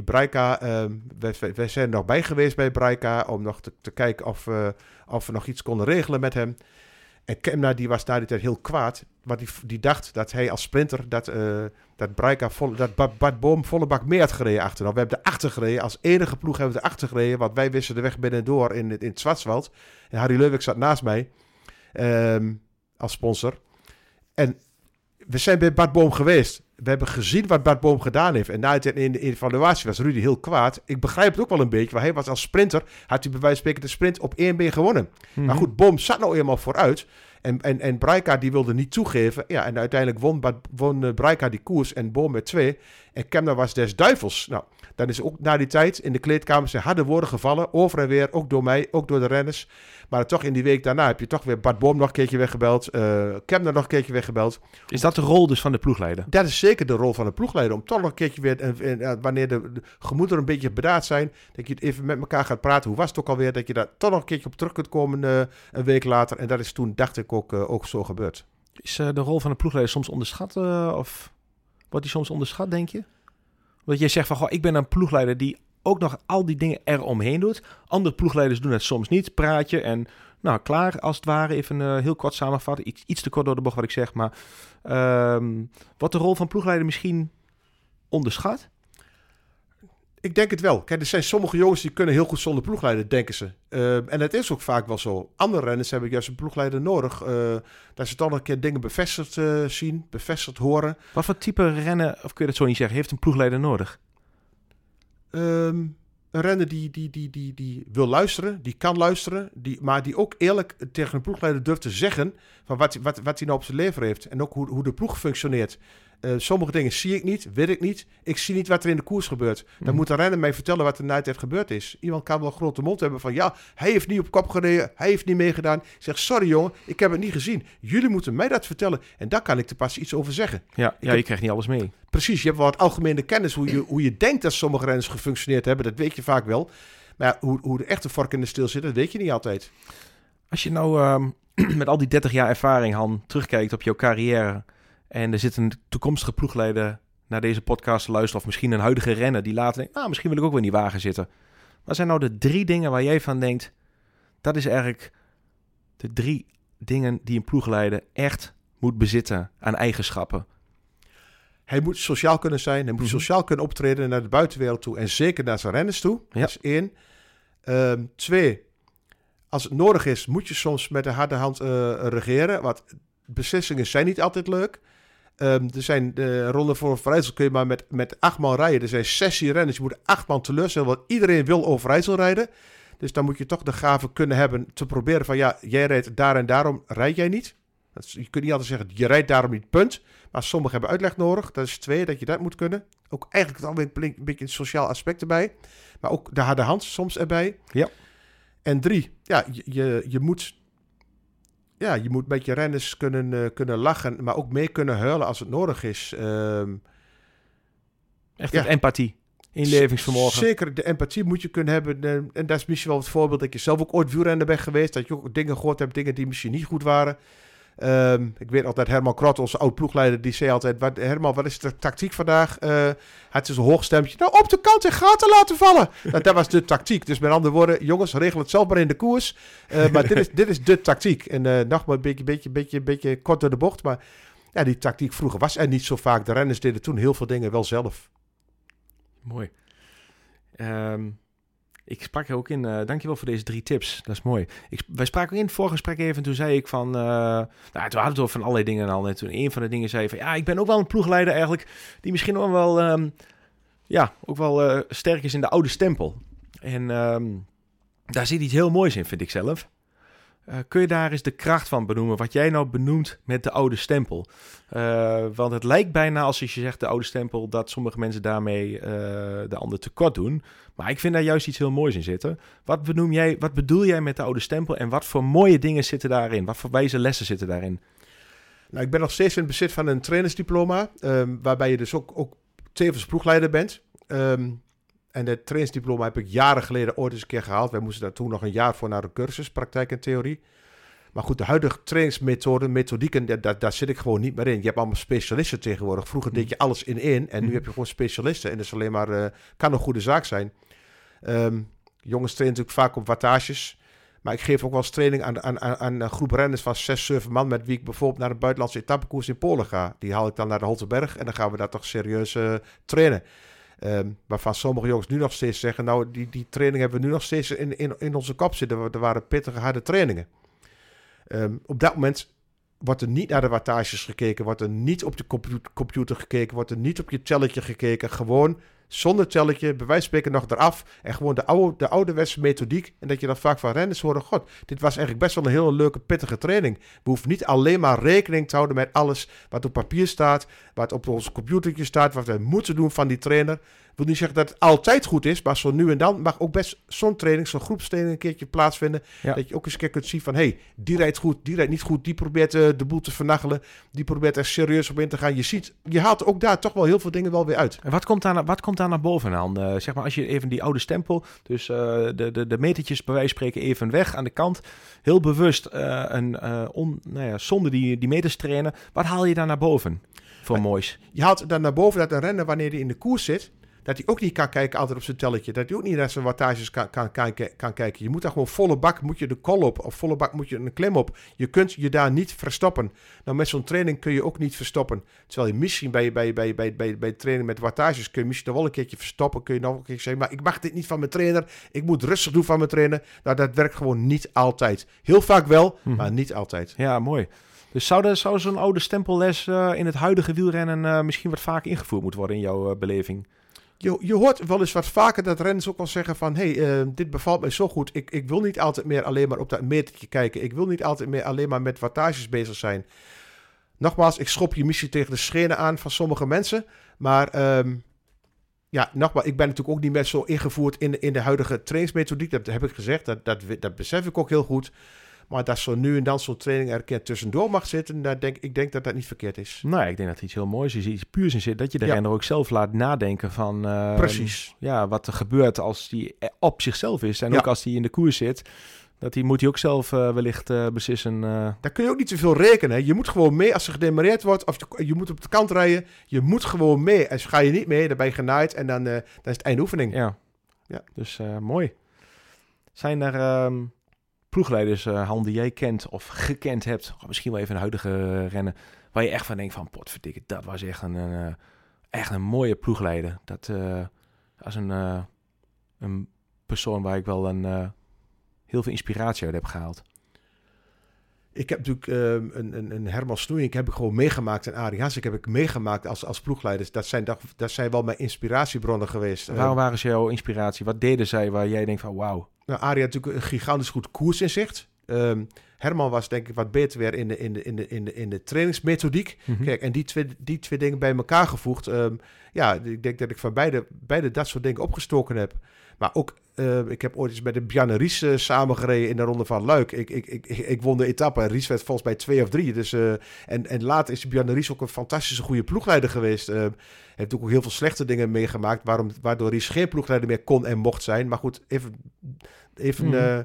die ehm we, zijn er nog bij geweest bij Braika om nog te, kijken of, eh, of we nog iets konden regelen met hem. En Kemna die was na die tijd heel kwaad, want die, die dacht dat hij als sprinter, dat, eh dat vol, dat Bart Boom volle bak meer had gereden achteraf. We hebben de achter gereden, als enige ploeg hebben we de achter gereden, want wij wisten de weg binnen en door in, het- in het Zwartswald. En Harry Leuwik zat naast mij ehm, als sponsor. En we zijn bij Bart Boom geweest. We hebben gezien wat Bart Boom gedaan heeft. En na het in de evaluatie was Rudy heel kwaad. Ik begrijp het ook wel een beetje, want hij was als sprinter, had hij bij wijze van spreken de sprint op één been gewonnen. Maar Mhm. goed, Boom zat nou eenmaal vooruit. En, en, en Braika die wilde niet toegeven. Ja, en uiteindelijk won, won eh, Braika die koers en Boom met twee. En Kemna was des duivels. Nou, dan is ook na die tijd in de kleedkamer zijn harde woorden gevallen. Over en weer, ook door mij, ook door de renners. Maar toch in die week daarna heb je toch weer Bart Boom nog een keertje weggebeld. eh Kemna nog een keertje weggebeld. Is dat de rol dus van de ploegleider? Dat is zeker de rol van een ploegleider. Om toch nog een keertje weer, eh, eh, wanneer de, de gemoederen een beetje bedaard zijn, dat je het even met elkaar gaat praten. Hoe was het ook alweer? Dat je daar toch nog een keertje op terug kunt komen eh, een week later. En dat is toen, dacht ik, ook, ook zo gebeurd. Is de rol van de ploegleider soms onderschat? of wordt die soms onderschat, denk je? Want jij zegt van, goh, ik ben een ploegleider die ook nog al die dingen eromheen doet. Andere ploegleiders doen het soms niet. Praatje en, nou, klaar als het ware. Even eh, heel kort samenvatten. Iets, iets te kort door de bocht wat ik zeg. Maar ehm wordt de rol van ploegleider misschien onderschat? Ik denk het wel. Kijk, er zijn sommige jongens die kunnen heel goed zonder ploegleider, denken ze. Eh, en dat is ook vaak wel zo. Andere renners hebben juist een ploegleider nodig. eh, dat ze toch nog een keer dingen bevestigd eh, zien, bevestigd horen. Wat voor type rennen, of kun je dat zo niet zeggen, heeft een ploegleider nodig? Ehm, een renner die, die, die, die, die wil luisteren, die kan luisteren, die, maar die ook eerlijk tegen een ploegleider durft te zeggen van wat, wat, wat hij nou op zijn lever heeft. En ook hoe, hoe de ploeg functioneert. Eh, sommige dingen zie ik niet, weet ik niet. Ik zie niet wat er in de koers gebeurt. Dan Mhm. moet de renner mij vertellen wat er na de tijd gebeurd is. Iemand kan wel een grote mond hebben van ja, hij heeft niet op kop gereden, hij heeft niet meegedaan. Ik zeg sorry jongen, ik heb het niet gezien. Jullie moeten mij dat vertellen en daar kan ik er pas iets over zeggen. Ja, ja heb- je krijgt niet alles mee. Precies, je hebt wel wat algemene kennis hoe je, hoe je denkt dat sommige renners gefunctioneerd hebben. Dat weet je vaak wel. Maar ja, hoe, hoe de echte vork in de stil zit, dat weet je niet altijd. Als je nou ehm, met al die 30 jaar ervaring, Han, terugkijkt op jouw carrière. En er zit een toekomstige ploegleider naar deze podcast te luisteren. of misschien een huidige renner die later denkt. Nou, misschien wil ik ook wel in die wagen zitten. Wat zijn nou de drie dingen waar jij van denkt. dat is eigenlijk de drie dingen die een ploegleider echt moet bezitten aan eigenschappen? Hij moet sociaal kunnen zijn. Hij moet Mhm. sociaal kunnen optreden naar de buitenwereld toe. En zeker naar zijn renners toe. Ja. Dat is één. Ehm, twee, als het nodig is, moet je soms met de harde hand eh, regeren. Want beslissingen zijn niet altijd leuk. Ehm, er zijn de ronde voor Overijssel kun je maar met, met acht man rijden. Er zijn 16 renners. Je moet acht man teleurstellen. Want iedereen wil Overijssel rijden. Dus dan moet je toch de gave kunnen hebben te proberen van ja, jij rijdt daar en daarom rijd jij niet. Dat is- je kunt niet altijd zeggen, je rijdt daarom niet, punt. Maar sommigen hebben uitleg nodig. Dat is twee, dat je dat moet kunnen. Ook eigenlijk een blink- een beetje een sociaal aspect erbij. Maar ook de harde hand soms erbij. Ja. En drie, ja, je, je, je moet ja, je moet met je renners kunnen, eh, kunnen lachen, maar ook mee kunnen huilen als het nodig is. Ehm, Echt Ja. empathie. Inlevingsvermogen. Zeker, de empathie moet je kunnen hebben. eh, En dat is misschien wel het voorbeeld dat je zelf ook ooit wielrenner bent geweest. Dat je ook dingen gehoord hebt, dingen die misschien niet goed waren. Ehm, ik weet altijd, Herman Krot, onze oud ploegleider, die zei altijd... Wat, Herman, wat is de tactiek vandaag? Eh het is een hoog stemmetje. Nou, op de kant en gaten laten vallen. Nou, dat was de tactiek. Dus met andere woorden, jongens, regel het zelf maar in de koers. Eh, maar dit is, dit is de tactiek. En eh nogmaals, een beetje, beetje, beetje, beetje kort door de bocht. Maar ja, die tactiek vroeger was er niet zo vaak. De renners deden toen heel veel dingen wel zelf. Mooi. Ehm, ik sprak ook in, eh dankjewel voor deze drie tips. Dat is mooi. Ik, wij spraken ook in het voorgesprek even, toen zei ik van... eh nou, toen hadden we het over van allerlei dingen al. En toen een van de dingen zei van... Ja, ik ben ook wel een ploegleider eigenlijk... die misschien ook wel... ehm, ja, ook wel eh, sterk is in de oude stempel. En ehm, daar zit iets heel moois in, vind ik zelf. Eh, kun je daar eens de kracht van benoemen? Wat jij nou benoemt met de oude stempel. Eh, want het lijkt bijna als je zegt de oude stempel... dat sommige mensen daarmee eh, de ander tekort doen. Maar ik vind daar juist iets heel moois in zitten. Wat, benoem jij, wat bedoel jij met de oude stempel... en wat voor mooie dingen zitten daarin? Wat voor wijze lessen zitten daarin? Nou, ik ben nog steeds in het bezit van een trainersdiploma, ehm, waarbij je dus ook, ook tevens ploegleider bent. Ehm, en dat trainersdiploma heb ik jaren geleden ooit eens een keer gehaald. Wij moesten daar toen nog een jaar voor naar de cursus, praktijk en theorie. Maar goed, de huidige trainingsmethoden, methodieken, daar, daar, daar zit ik gewoon niet meer in. Je hebt allemaal specialisten tegenwoordig. Vroeger deed je alles in één en nu Mhm. heb je gewoon specialisten. En dat is alleen maar, eh, kan een goede zaak zijn. Ehm, jongens trainen natuurlijk vaak op wattages. Maar ik geef ook wel eens training aan, aan, aan, aan een groep renners van zes, zeven man... met wie ik bijvoorbeeld naar een buitenlandse etappekoers in Polen ga. Die haal ik dan naar de Holtenberg en dan gaan we daar toch serieus eh, trainen. Ehm, waarvan sommige jongens nu nog steeds zeggen... nou, die, die training hebben we nu nog steeds in, in, in onze kop zitten. Er waren pittige, harde trainingen. Ehm, op dat moment wordt er niet naar de wattages gekeken... wordt er niet op de compu- computer gekeken... wordt er niet op je telletje gekeken. Gewoon zonder telletje, bij wijze van spreken nog eraf. En gewoon de, oude, de ouderwetse methodiek. En dat je dan vaak van renners hoort... God, dit was eigenlijk best wel een hele leuke, pittige training. We hoeven niet alleen maar rekening te houden met alles wat op papier staat... wat op ons computertje staat, wat we moeten doen van die trainer. Ik wil niet zeggen dat het altijd goed is, maar zo nu en dan mag ook best zo'n training, zo'n groepstraining een keertje plaatsvinden. Ja. Dat je ook eens een keer kunt zien van, hé, hey, die rijdt goed, die rijdt niet goed, die probeert eh, de boel te vernachelen, die probeert er serieus op in te gaan. Je ziet, je haalt ook daar toch wel heel veel dingen wel weer uit. En wat komt daar, naar- wat komt daar naar boven dan? Eh, zeg maar als je even die oude stempel, dus eh, de, de, de metertjes bij wijze van spreken even weg aan de kant. Heel bewust eh, een, on, nou ja, zonder die, die meters trainen. Wat haal je daar naar boven voor moois? Je haalt dan naar boven dat een renner, wanneer hij in de koers zit, dat hij ook niet kan kijken altijd op zijn telletje. Dat hij ook niet naar zijn wattages kan, kan, kan, kan kijken. Je moet daar gewoon volle bak, moet je de kol op, of volle bak moet je een klim op. Je kunt je daar niet verstoppen. Nou, met zo'n training kun je ook niet verstoppen. Terwijl je misschien bij, bij, bij, bij, bij, bij trainen met wattages kun je misschien nog wel een keertje verstoppen. Kun je nog een keer zeggen, maar ik mag dit niet van mijn trainer. Ik moet rustig doen van mijn trainer. Nou, dat werkt gewoon niet altijd. Heel vaak wel, Mhm. maar niet altijd. Ja, mooi. Dus zou, er- zou zo'n oude stempelles eh, in het huidige wielrennen eh, misschien wat vaker ingevoerd moeten worden in jouw eh, beleving? Je, je hoort wel eens wat vaker dat renners ook wel zeggen van... hé, hey, eh, dit bevalt mij zo goed. Ik, ik wil niet altijd meer alleen maar op dat metertje kijken. Ik wil niet altijd meer alleen maar met wattages bezig zijn. Nogmaals, ik schop je missie tegen de schenen aan van sommige mensen. Maar ehm, ja, nogmaals, ik ben natuurlijk ook niet meer zo ingevoerd in in de huidige trainingsmethodiek. Dat heb ik gezegd, dat, dat, dat besef ik ook heel goed. Maar dat zo nu en dan zo'n training er een keer tussendoor mag zitten... Daar denk, ik denk dat dat niet verkeerd is. Nou, ik denk dat iets heel moois is, iets puurs in zit. Dat je de Ja. renner ook zelf laat nadenken van... eh, Precies. Ja, wat er gebeurt als die op zichzelf is. En Ja. ook als hij in de koers zit. Dat hij moet hij ook zelf eh, wellicht eh, beslissen. eh, Daar kun je ook niet te veel rekenen. hè. Je moet gewoon mee als er gedemareerd wordt. Of je, je moet op de kant rijden. Je moet gewoon mee. En ga je niet mee, dan ben je genaaid. En dan, dan is het einde oefening. Ja. Ja. Dus mooi. Zijn er ehm, ploegleiders, eh Han, die jij kent of gekend hebt, of misschien wel even een huidige eh, rennen, waar je echt van denkt van, potverdikke, dat was echt een, eh, echt een mooie ploegleider. Dat eh als een, eh, een persoon waar ik wel een, eh, heel veel inspiratie uit heb gehaald. Ik heb natuurlijk een, een, een Herman Snoeink heb ik gewoon meegemaakt. En Arie Hassik heb ik meegemaakt als, als ploegleiders. Dat zijn, dat, dat zijn wel mijn inspiratiebronnen geweest. Waarom waren ze jouw inspiratie? Wat deden zij waar jij denkt van, wauw. Nou, Arie had natuurlijk een gigantisch goed koersinzicht. Ehm, Herman was denk ik wat beter weer in de, in de, in de, in de, in de trainingsmethodiek. Mhm. Kijk, en die twee, die twee dingen bij elkaar gevoegd. ehm, ja, ik denk dat ik van beide, beide dat soort dingen opgestoken heb. Maar ook, eh, ik heb ooit eens met een Bjarne Ries eh, samengereden in de Ronde van Luik. Ik, ik, ik, ik won de etappe Ries werd volgens mij twee of drie. Dus, eh, en, en later is Bjarne Ries ook een fantastische goede ploegleider geweest. Heeft ook heel veel slechte dingen meegemaakt, waarom, waardoor Ries geen ploegleider meer kon en mocht zijn. Maar goed, even, even Mhm.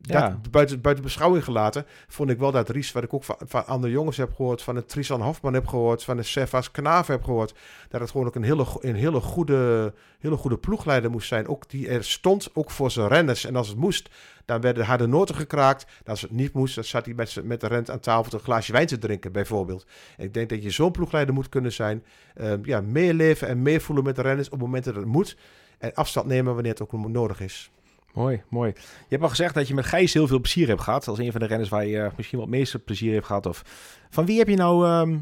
Dat buiten, beschouwing gelaten, vond ik wel dat Ries, wat ik ook van, andere jongens heb gehoord, van een Tristan Hofman heb gehoord, van een Servas Knaaf heb gehoord, dat het gewoon ook een hele, hele, goede, hele goede ploegleider moest zijn. Ook die er stond, ook voor zijn renners. En als het moest, dan werden harde noten gekraakt. Als het niet moest, dan zat hij met, met de rent aan tafel een glaasje wijn te drinken, bijvoorbeeld. Ik denk dat je zo'n ploegleider moet kunnen zijn. Ehm, ja, meeleven en meevoelen met de renners op momenten dat het moet. En afstand nemen wanneer het ook nodig is. Mooi, mooi. Je hebt al gezegd dat je met Gijs heel veel plezier hebt gehad. Als een van de renners waar je eh, misschien wel het meeste plezier heeft gehad. Of van wie heb je nou ehm,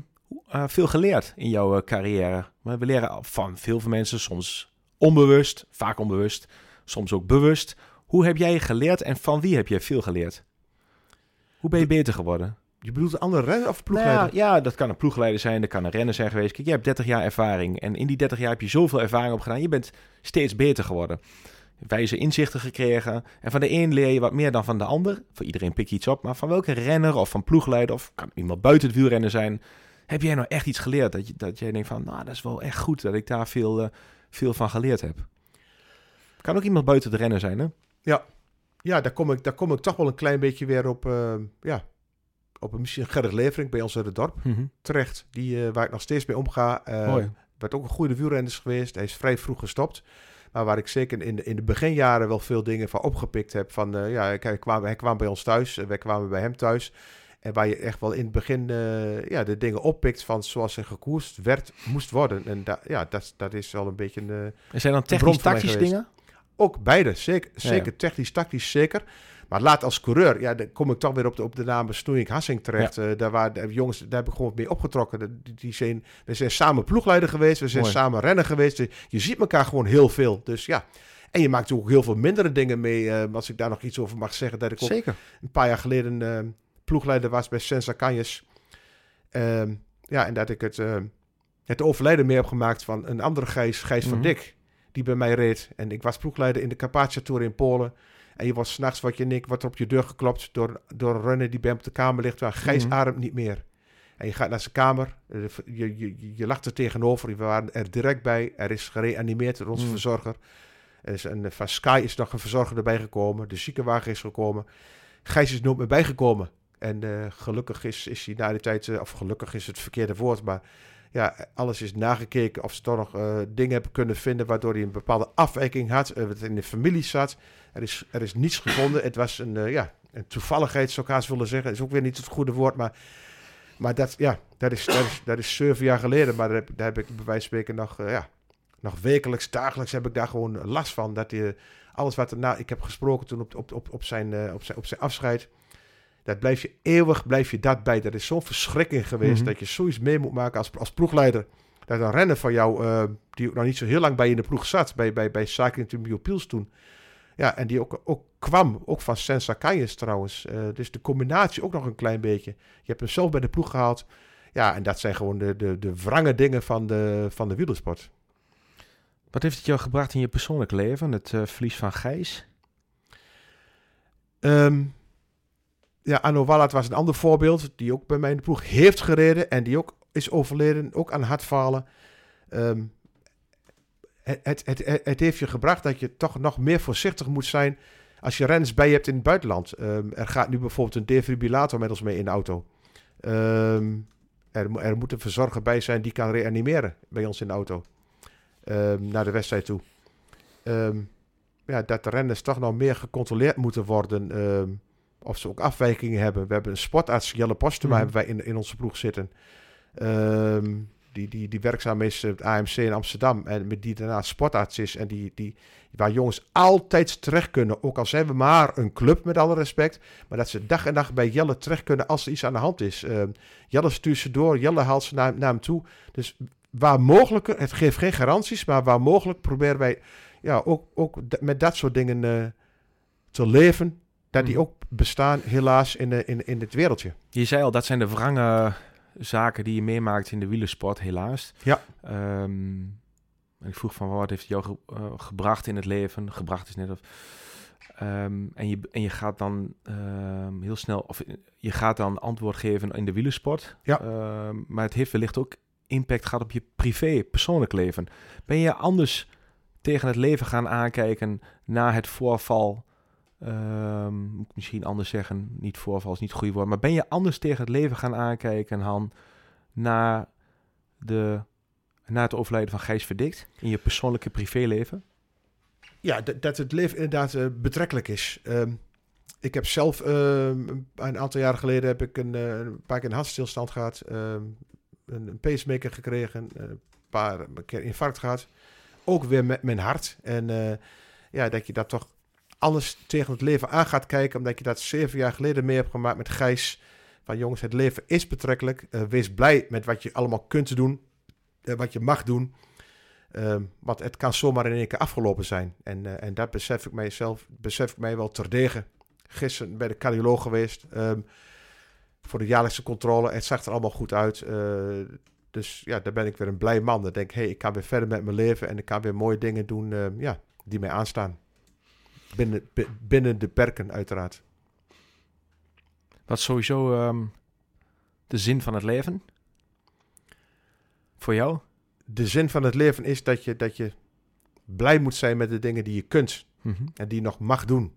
eh, veel geleerd in jouw eh, carrière? Maar we leren van veel van mensen, soms onbewust, vaak onbewust, soms ook bewust. Hoe heb jij geleerd en van wie heb je veel geleerd? Hoe ben je beter geworden? Je bedoelt een andere renner of Nou ploegleider? ja, ja, dat kan een ploegleider zijn, dat kan een renner zijn geweest. Kijk, je hebt 30 jaar ervaring en in die 30 jaar heb je zoveel ervaring opgedaan. Je bent steeds beter geworden. Wijze inzichten gekregen. En van de een leer je wat meer dan van de ander. Voor iedereen pik je iets op. Maar van welke renner of van ploegleider of kan iemand buiten het wielrennen zijn. Heb jij nou echt iets geleerd? Dat, je, dat jij denkt van, nou, dat is wel echt goed dat ik daar veel, eh, veel van geleerd heb. Kan ook iemand buiten de rennen zijn, hè? Ja, daar kom, ik, daar kom ik toch wel een klein beetje weer op, eh, ja, op een, misschien Gerrit Levering bij ons uit het dorp terecht. Die, eh, waar ik nog steeds mee omga. Mooi. Werd ook een goede wielrenner geweest. Hij is vrij vroeg gestopt. Maar waar ik zeker in de, in de beginjaren wel veel dingen van opgepikt heb. Van, eh, ja, hij, kwam, hij kwam bij ons thuis. en wij kwamen bij hem thuis. En waar je echt wel in het begin eh, ja, de dingen oppikt van zoals er gekoerst werd, moest worden. En da, ja, dat, dat is wel een beetje een... eh, Er zijn dan bron technisch van mij tactische geweest. dingen? ook beide, zeker, Ja, zeker technisch, tactisch zeker. Maar laat als coureur, ja, dan kom ik toch weer op de, op de naam Snoeink Hassing terecht. Eh, daar waren de jongens, daar heb ik gewoon mee opgetrokken. Die, die zijn, we zijn samen ploegleider geweest, we zijn Mooi. samen renner geweest. Dus je ziet elkaar gewoon heel veel. Dus ja, en je maakt ook heel veel mindere dingen mee. eh, als ik daar nog iets over mag zeggen, dat ik ook Zeker. een paar jaar geleden eh, ploegleider was bij Sensa Canjes. Ehm, ja, en dat ik het, het overlijden mee heb gemaakt van een andere Gijs, Gijs van Mhm. Dik, die bij mij reed. En ik was ploegleider in de Carpathia Tour in Polen. En je wordt s'nachts, wat je Nick, wordt er op je deur geklopt door, door een runner die bij hem op de kamer ligt. Waar Gijs Mhm. ademt niet meer. En je gaat naar zijn kamer, eh, je, je, je lacht er tegenover. We waren er direct bij. Er is gereanimeerd door onze Mhm. verzorger. Er is een, van Sky is nog een verzorger erbij gekomen. De ziekenwagen is gekomen. Gijs is nooit meer bijgekomen. En eh, gelukkig is, is hij na die tijd, eh, of gelukkig is het verkeerde woord, maar ja, alles is nagekeken of ze toch nog eh, dingen hebben kunnen vinden waardoor hij een bepaalde afwijking had, eh, wat in de familie zat. Er is, er is niets gevonden. Het was een, eh, ja, een toevalligheid, zou ik haast willen zeggen. is ook weer niet het goede woord, maar, maar dat, ja, dat, is, dat, is, dat is zeven jaar geleden. Maar daar heb, daar heb ik bij wijze van spreken nog, ja, nog wekelijks, dagelijks heb ik daar gewoon last van. Dat je alles wat er na, ik heb gesproken toen op, op, op, op, zijn, op, zijn, op zijn afscheid. Dat blijf je eeuwig, blijf je dat bij. Dat is zo'n verschrikking geweest Mhm. dat je zoiets mee moet maken als, als ploegleider. Dat een renner van jou, eh, die ook nog niet zo heel lang bij je in de ploeg zat, bij, bij, bij Cycling to Biopiels toen. Ja, en die ook, ook kwam, ook van Sensa Kayes trouwens. Eh, dus de combinatie ook nog een klein beetje. Je hebt hem zelf bij de ploeg gehaald. Ja, en dat zijn gewoon de, de, de wrange dingen van de, van de wielersport. Wat heeft het jou gebracht in je persoonlijk leven, het eh, verlies van Gijs? Ehm, ja, Wallat was een ander voorbeeld. Die ook bij mij in de ploeg heeft gereden. En die ook is overleden. Ook aan hartfalen. Ehm, het, het, het, heeft je gebracht dat je toch nog meer voorzichtig moet zijn. Als je renners bij je hebt in het buitenland. Ehm, er gaat nu bijvoorbeeld een defibrillator met ons mee in de auto. Ehm, er, er moet een verzorger bij zijn die kan reanimeren bij ons in de auto. Naar de wedstrijd toe. Ja, dat de renners toch nog meer gecontroleerd moeten worden. Of ze ook afwijkingen hebben. We hebben een sportarts, Jelle Postuma, Mhm. hebben wij in, in onze ploeg zitten. Ehm, die, die, die werkzaam is op het AMC in Amsterdam. En met die daarnaast sportarts is. En die, die, waar jongens altijd terecht kunnen. Ook al zijn we maar een club, met alle respect. Maar dat ze dag en dag bij Jelle terecht kunnen als er iets aan de hand is. Ehm, Jelle stuurt ze door. Jelle haalt ze naar, naar hem toe. Dus waar mogelijk, het geeft geen garanties. Maar waar mogelijk proberen wij ja, ook, ook met dat soort dingen eh, te leven. Dat die Mhm. ook bestaan helaas in, de, in, in dit wereldje. Je zei al, dat zijn de wrange zaken die je meemaakt in de wielersport, helaas. Ja. Ehm, en ik vroeg van, wat heeft jou ge- eh, gebracht in het leven? Gebracht is net of... Ehm, en, je, en je gaat dan ehm, heel snel, of eh, je gaat dan antwoord geven in de wielersport. Ja. Maar het heeft wellicht ook impact gehad op je privé, persoonlijk leven. Ben je anders tegen het leven gaan aankijken na het voorval? Ehm, moet ik misschien anders zeggen, niet voorval is niet het goede. Maar ben je anders tegen het leven gaan aankijken, Han, na, de, na het overlijden van Gijs Verdikt in je persoonlijke privéleven? Ja, dat, het leven inderdaad eh, betrekkelijk is. Ehm, ik heb zelf ehm, een aantal jaren geleden heb ik een, eh, een paar keer een hartstilstand gehad. een, een pacemaker gekregen. eh, Een paar keer infarct gehad. Ook weer met mijn hart. En ja, dat je dat toch anders tegen het leven aan gaat kijken. Omdat je dat zeven jaar geleden mee hebt gemaakt met Gijs. Van jongens, het leven is betrekkelijk. Eh, wees blij met wat je allemaal kunt doen. eh, wat je mag doen. Ehm, want het kan zomaar in één keer afgelopen zijn. En, eh, en dat besef ik mijzelf, besef ik mij wel terdege. Gisteren bij de cardioloog geweest. ehm, voor de jaarlijkse controle. Het zag er allemaal goed uit. dus ja, daar ben ik weer een blij man. Dan denk ik, hey, ik kan weer verder met mijn leven. En ik kan weer mooie dingen doen ehm, ja, die mij aanstaan. Binnen, bi- binnen de perken uiteraard. Wat is sowieso ehm, de zin van het leven? Voor jou? De zin van het leven is dat je, dat je blij moet zijn met de dingen die je kunt. Mhm. en die je nog mag doen.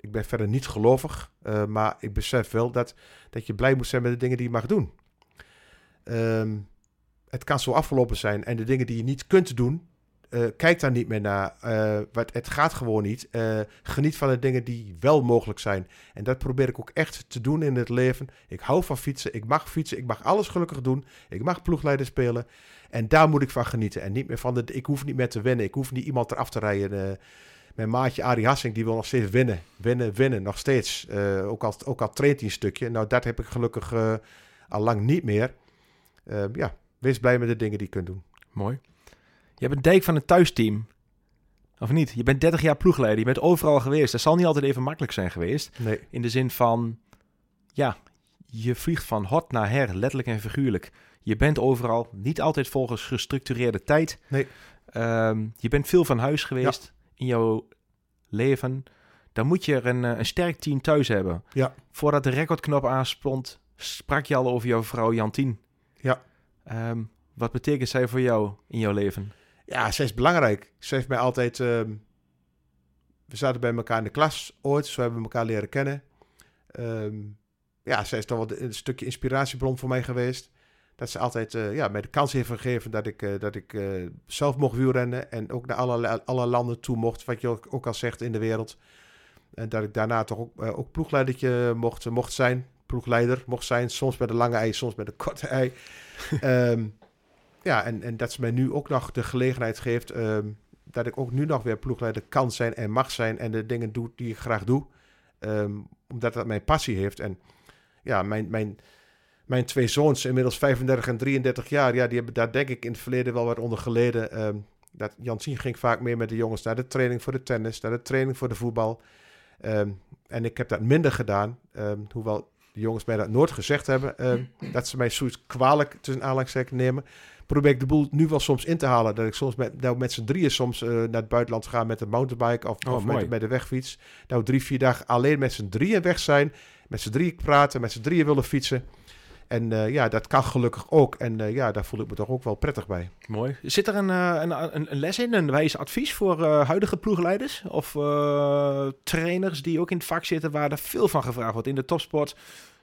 Ik ben verder niet gelovig, eh, maar ik besef wel dat, dat je blij moet zijn met de dingen die je mag doen. Ehm, het kan zo afgelopen zijn en de dingen die je niet kunt doen, eh, kijk daar niet meer naar. Eh, wat, het gaat gewoon niet. Eh, geniet van de dingen die wel mogelijk zijn. En dat probeer ik ook echt te doen in het leven. Ik hou van fietsen, ik mag fietsen, ik mag alles gelukkig doen. Ik mag ploegleider spelen. En daar moet ik van genieten. En niet meer van de. Ik hoef niet meer te winnen. Ik hoef niet iemand eraf te rijden. mijn maatje Arie Hassing, die wil nog steeds winnen. Winnen, winnen, nog steeds. Ook, al, ook al traint hij een stukje. Nou, dat heb ik gelukkig al lang niet meer. Ja, wees blij met de dingen die je kunt doen. Mooi. Je hebt een dijk van het thuisteam. Of niet? Je bent 30 jaar ploegleider. Je bent overal geweest. Dat zal niet altijd even makkelijk zijn geweest. Nee, In de zin van, ja, je vliegt van hot naar her, letterlijk en figuurlijk. Je bent overal, niet altijd volgens gestructureerde tijd. Nee. Ehm, je bent veel van huis geweest in jouw leven. Dan moet je er een, eh, een sterk team thuis hebben. Ja. Voordat de recordknop aanspond, sprak je al over jouw vrouw Jantien. Ja. Ehm, wat betekent zij voor jou in jouw leven? Ja, zij is belangrijk. Ze heeft mij altijd... ehm, we zaten bij elkaar in de klas ooit. Zo hebben we elkaar leren kennen. Ehm, ja, zij is toch wel een stukje inspiratiebron voor mij geweest. Dat ze altijd eh, ja, mij de kans heeft gegeven dat ik, eh, dat ik eh, zelf mocht wielrennen. En ook naar alle, alle landen toe mocht, wat je ook, ook al zegt in de wereld. En dat ik daarna toch ook, ook ploegleidertje mocht, mocht zijn. Ploegleider mocht zijn. Soms met de lange ei, soms met de korte ei. Ehm, ja, en, en dat ze mij nu ook nog de gelegenheid geeft... ehm, dat ik ook nu nog weer ploegleider kan zijn en mag zijn... en de dingen doe die ik graag doe. Ehm, omdat dat mijn passie heeft. En ja, mijn, mijn, mijn twee zoons, inmiddels 35 en 33 jaar... Ja, die hebben daar denk ik in het verleden wel wat onder geleden. Ehm, dat Jansien ging vaak mee met de jongens naar de training voor de tennis... naar de training voor de voetbal. En ik heb dat minder gedaan. hoewel de jongens mij dat nooit gezegd hebben... dat ze mij zoiets kwalijk tussen aanhalingstekens nemen probeer ik de boel nu wel soms in te halen. Dat ik soms met, nou, met z'n drieën soms eh, naar het buitenland ga met een mountainbike of, Oh, of met, met de wegfiets. Nou, drie, vier dagen alleen met z'n drieën weg zijn. Met z'n drieën praten, met z'n drieën willen fietsen. En eh, ja, dat kan gelukkig ook. En eh, ja, daar voel ik me toch ook wel prettig bij. Mooi. Zit er een, een, een, les in, een wijs advies voor huidige ploegleiders of trainers die ook in het vak zitten waar er veel van gevraagd wordt? In de topsport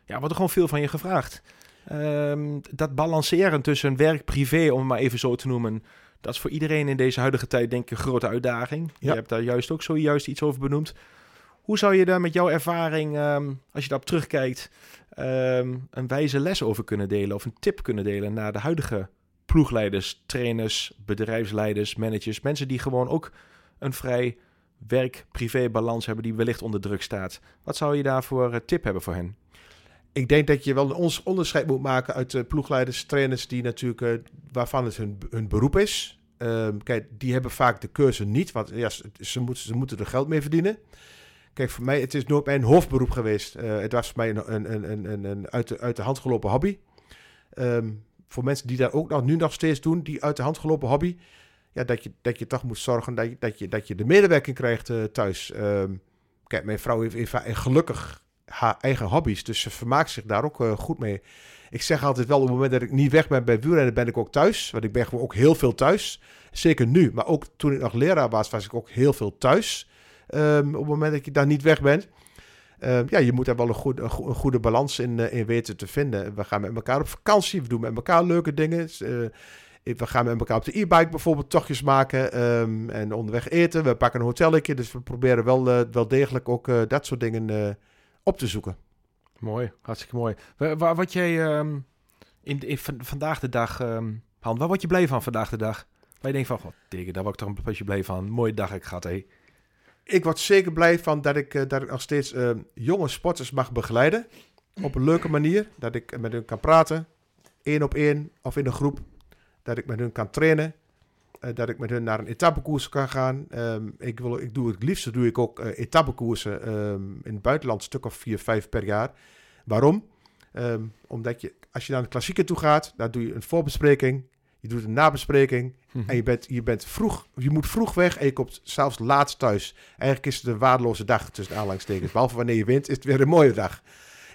ja, wordt er gewoon veel van je gevraagd. Ehm, dat balanceren tussen werk, privé, om het maar even zo te noemen, dat is voor iedereen in deze huidige tijd denk ik een grote uitdaging. Je hebt daar juist ook zojuist iets over benoemd. Hoe zou je daar met jouw ervaring, ehm, als je daarop terugkijkt, ehm, een wijze les over kunnen delen of een tip kunnen delen naar de huidige ploegleiders, trainers, bedrijfsleiders, managers, mensen die gewoon ook een vrij werk-privé-balans hebben die wellicht onder druk staat. Wat zou je daarvoor eh, tip hebben voor hen? Ik denk dat je wel een onderscheid moet maken uit de ploegleiders, trainers die natuurlijk, eh, waarvan het hun, hun beroep is. Ehm, kijk, die hebben vaak de keuze niet, want ja, ze, moeten, ze moeten er geld mee verdienen. Kijk, voor mij, het is nooit mijn hoofdberoep geweest. Uh, het was voor mij een, een, een, een, een uit, de, uit de hand gelopen hobby. Um, voor mensen die dat ook nog, nu nog steeds doen, die uit de hand gelopen hobby. Ja, dat je, dat je toch moet zorgen dat je, dat je, dat je de medewerking krijgt thuis. Um, kijk, mijn vrouw heeft, heeft, gelukkig haar eigen hobby's, dus ze vermaakt zich daar ook uh, goed mee. Ik zeg altijd wel, op het moment dat ik niet weg ben bij wielrennen, ben ik ook thuis. Want ik ben gewoon ook heel veel thuis. Zeker nu, maar ook toen ik nog leraar was, was ik ook heel veel thuis. Um, op het moment dat je daar niet weg bent. Um, ja, je moet daar wel een, goed, een, goede balans in, uh, in weten te vinden. We gaan met elkaar op vakantie, we doen met elkaar leuke dingen. Uh, we gaan met elkaar op de e-bike bijvoorbeeld tochtjes maken um, en onderweg eten. We pakken een hotelletje, dus we proberen wel, wel degelijk ook dat soort dingen op te zoeken. Mooi, hartstikke mooi. Waar, wat jij um, in, in vandaag de dag, um, Han, waar word je blij van vandaag de dag? Waar je denkt van, god, tegen, daar word ik toch een beetje blij van. Mooie dag ik gehad, hé. Ik word zeker blij van dat ik, uh, dat ik nog steeds uh, jonge sporters mag begeleiden. Op een leuke manier. Dat ik met hun kan praten. één op één of in een groep. Dat ik met hun kan trainen. Uh, dat ik met hun naar een etappekoers kan gaan. Um, ik, wil, ik doe het liefst doe ik ook uh, etappekoersen um, in het buitenland, een stuk of vier, vijf per jaar. Waarom? Um, omdat je, als je naar een klassieker toe gaat, dan doe je een voorbespreking, je doet een nabespreking mm-hmm. en je bent, je bent vroeg, je moet vroeg weg en je komt zelfs laatst thuis. Eigenlijk is het een waardeloze dag tussen aanhalingstekens. Behalve wanneer je wint, is het weer een mooie dag.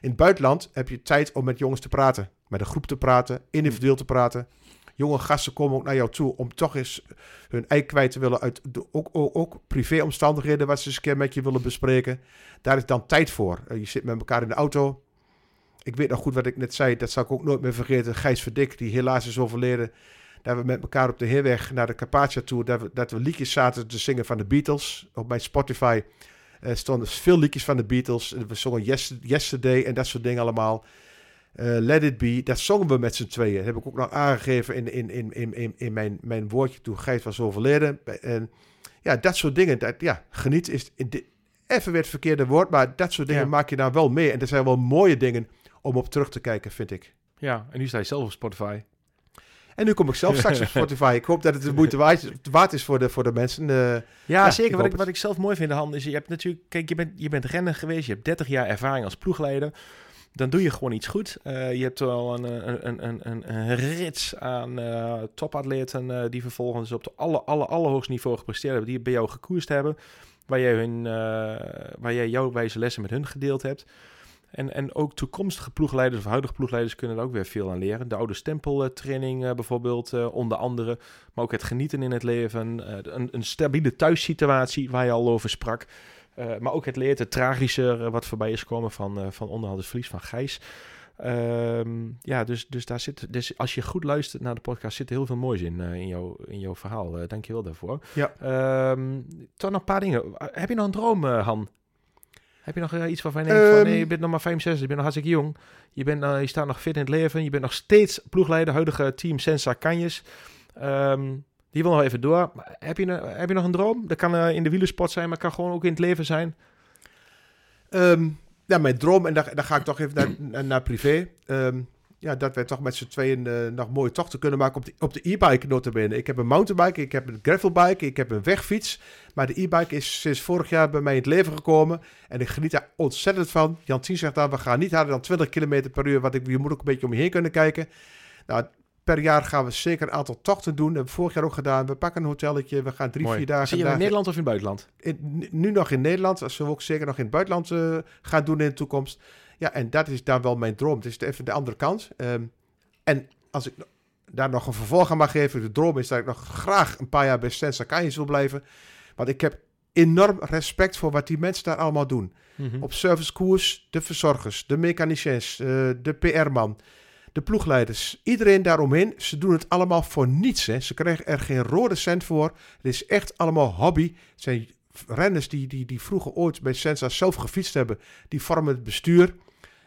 In het buitenland heb je tijd om met jongens te praten, met een groep te praten, individueel te praten jonge gasten komen ook naar jou toe om toch eens hun ei kwijt te willen uit ook, ook, ook privéomstandigheden wat ze eens een keer met je willen bespreken. Daar is dan tijd voor. Uh, je zit met elkaar in de auto. Ik weet nog goed wat ik net zei, dat zal ik ook nooit meer vergeten. Gijs Verdik, die helaas is overleden. Dat we met elkaar op de heerweg naar de Carpathia toe, dat we, dat we liedjes zaten te zingen van de Beatles. Op mijn Spotify uh, stonden veel liedjes van de Beatles. We zongen Yesterday en dat soort dingen allemaal. Uh, Let It Be, dat zongen we met z'n tweeën. Dat heb ik ook nog aangegeven in, in, in, in, in, in mijn, mijn woordje toen Gijs was overleden. En ja, dat soort dingen, dat, ja, geniet is even weer het verkeerde woord, maar dat soort dingen maak je daar wel mee. En er zijn wel mooie dingen om op terug te kijken, vind ik. Ja, en nu sta je zelf op Spotify. En nu kom ik zelf straks op Spotify. Ik hoop dat het de moeite waard is voor de, voor de mensen. Uh, ja, ja, zeker. Wat ik, wat ik zelf mooi vind, Han, is je hebt natuurlijk... Kijk, je bent, je bent renner geweest. Je hebt 30 jaar ervaring als ploegleider dan doe je gewoon iets goed. Uh, je hebt wel een, een, een, een, een rits aan uh, topatleten uh, die vervolgens op de alle, alle, allerhoogste niveau gepresteerd hebben, die bij jou gekoerst hebben, waar jij, hun, waar jij jouw wijze lessen met hun gedeeld hebt. En, en ook toekomstige ploegleiders of huidige ploegleiders kunnen er ook weer veel aan leren. De oude stempeltraining bijvoorbeeld, onder andere. Maar ook het genieten in het leven. een, een stabiele thuissituatie waar je al over sprak. Uh, maar ook het leert, het tragische eh, wat voorbij is gekomen van, uh, van onderhandelsverlies van Gijs. Um, ja, dus, dus daar zit, dus als je goed luistert naar de podcast, zit er heel veel moois in, uh, in, jouw, in jouw verhaal. Uh, Dank je wel daarvoor. Ja. Um, toch nog een paar dingen. Heb je nog een droom, Han? Heb je nog iets waarvan je denkt um, van, nee, je bent nog maar 65, je bent nog hartstikke jong. Je, bent, je staat nog fit in het leven. Je bent nog steeds ploegleider, huidige team Sensa Canjes. Um, die wil nog even door. Heb je, een, heb je nog een droom? Dat kan uh, in de wielersport zijn, maar kan gewoon ook in het leven zijn. Um, ja, mijn droom, en daar, ga ik toch even naar, naar privé. Um, ja, dat wij toch met z'n tweeën uh, nog mooie tochten kunnen maken op de, e-bike notabene. Ik heb een mountainbike, ik heb een gravelbike, ik heb een wegfiets. Maar de e-bike is sinds vorig jaar bij mij in het leven gekomen. En ik geniet daar ontzettend van. Jan Tien zegt dan, we gaan niet harder dan 20 km per uur. Want ik, je moet ook een beetje om je heen kunnen kijken. Nou, per jaar gaan we zeker een aantal tochten doen. Dat hebben we vorig jaar ook gedaan. We pakken een hotelletje. We gaan drie, Mooi. vier dagen. Zie je in Nederland of in het buitenland? In, nu nog in Nederland. Als we ook zeker nog in het buitenland uh, gaan doen in de toekomst. Ja, en dat is dan wel mijn droom. Het is even de andere kant. Um, en als ik daar nog een vervolg aan mag geven. De droom is dat ik nog graag een paar jaar bij Sensa Kanyes wil blijven. Want ik heb enorm respect voor wat die mensen daar allemaal doen. Mm -hmm. Op servicekoers, de verzorgers, de mechaniciens, uh, de PR-man de ploegleiders, iedereen daaromheen, ze doen het allemaal voor niets. Hè. Ze krijgen er geen rode cent voor. Het is echt allemaal hobby. Het zijn renners die, die, die vroeger ooit bij Sensa zelf gefietst hebben, die vormen het bestuur.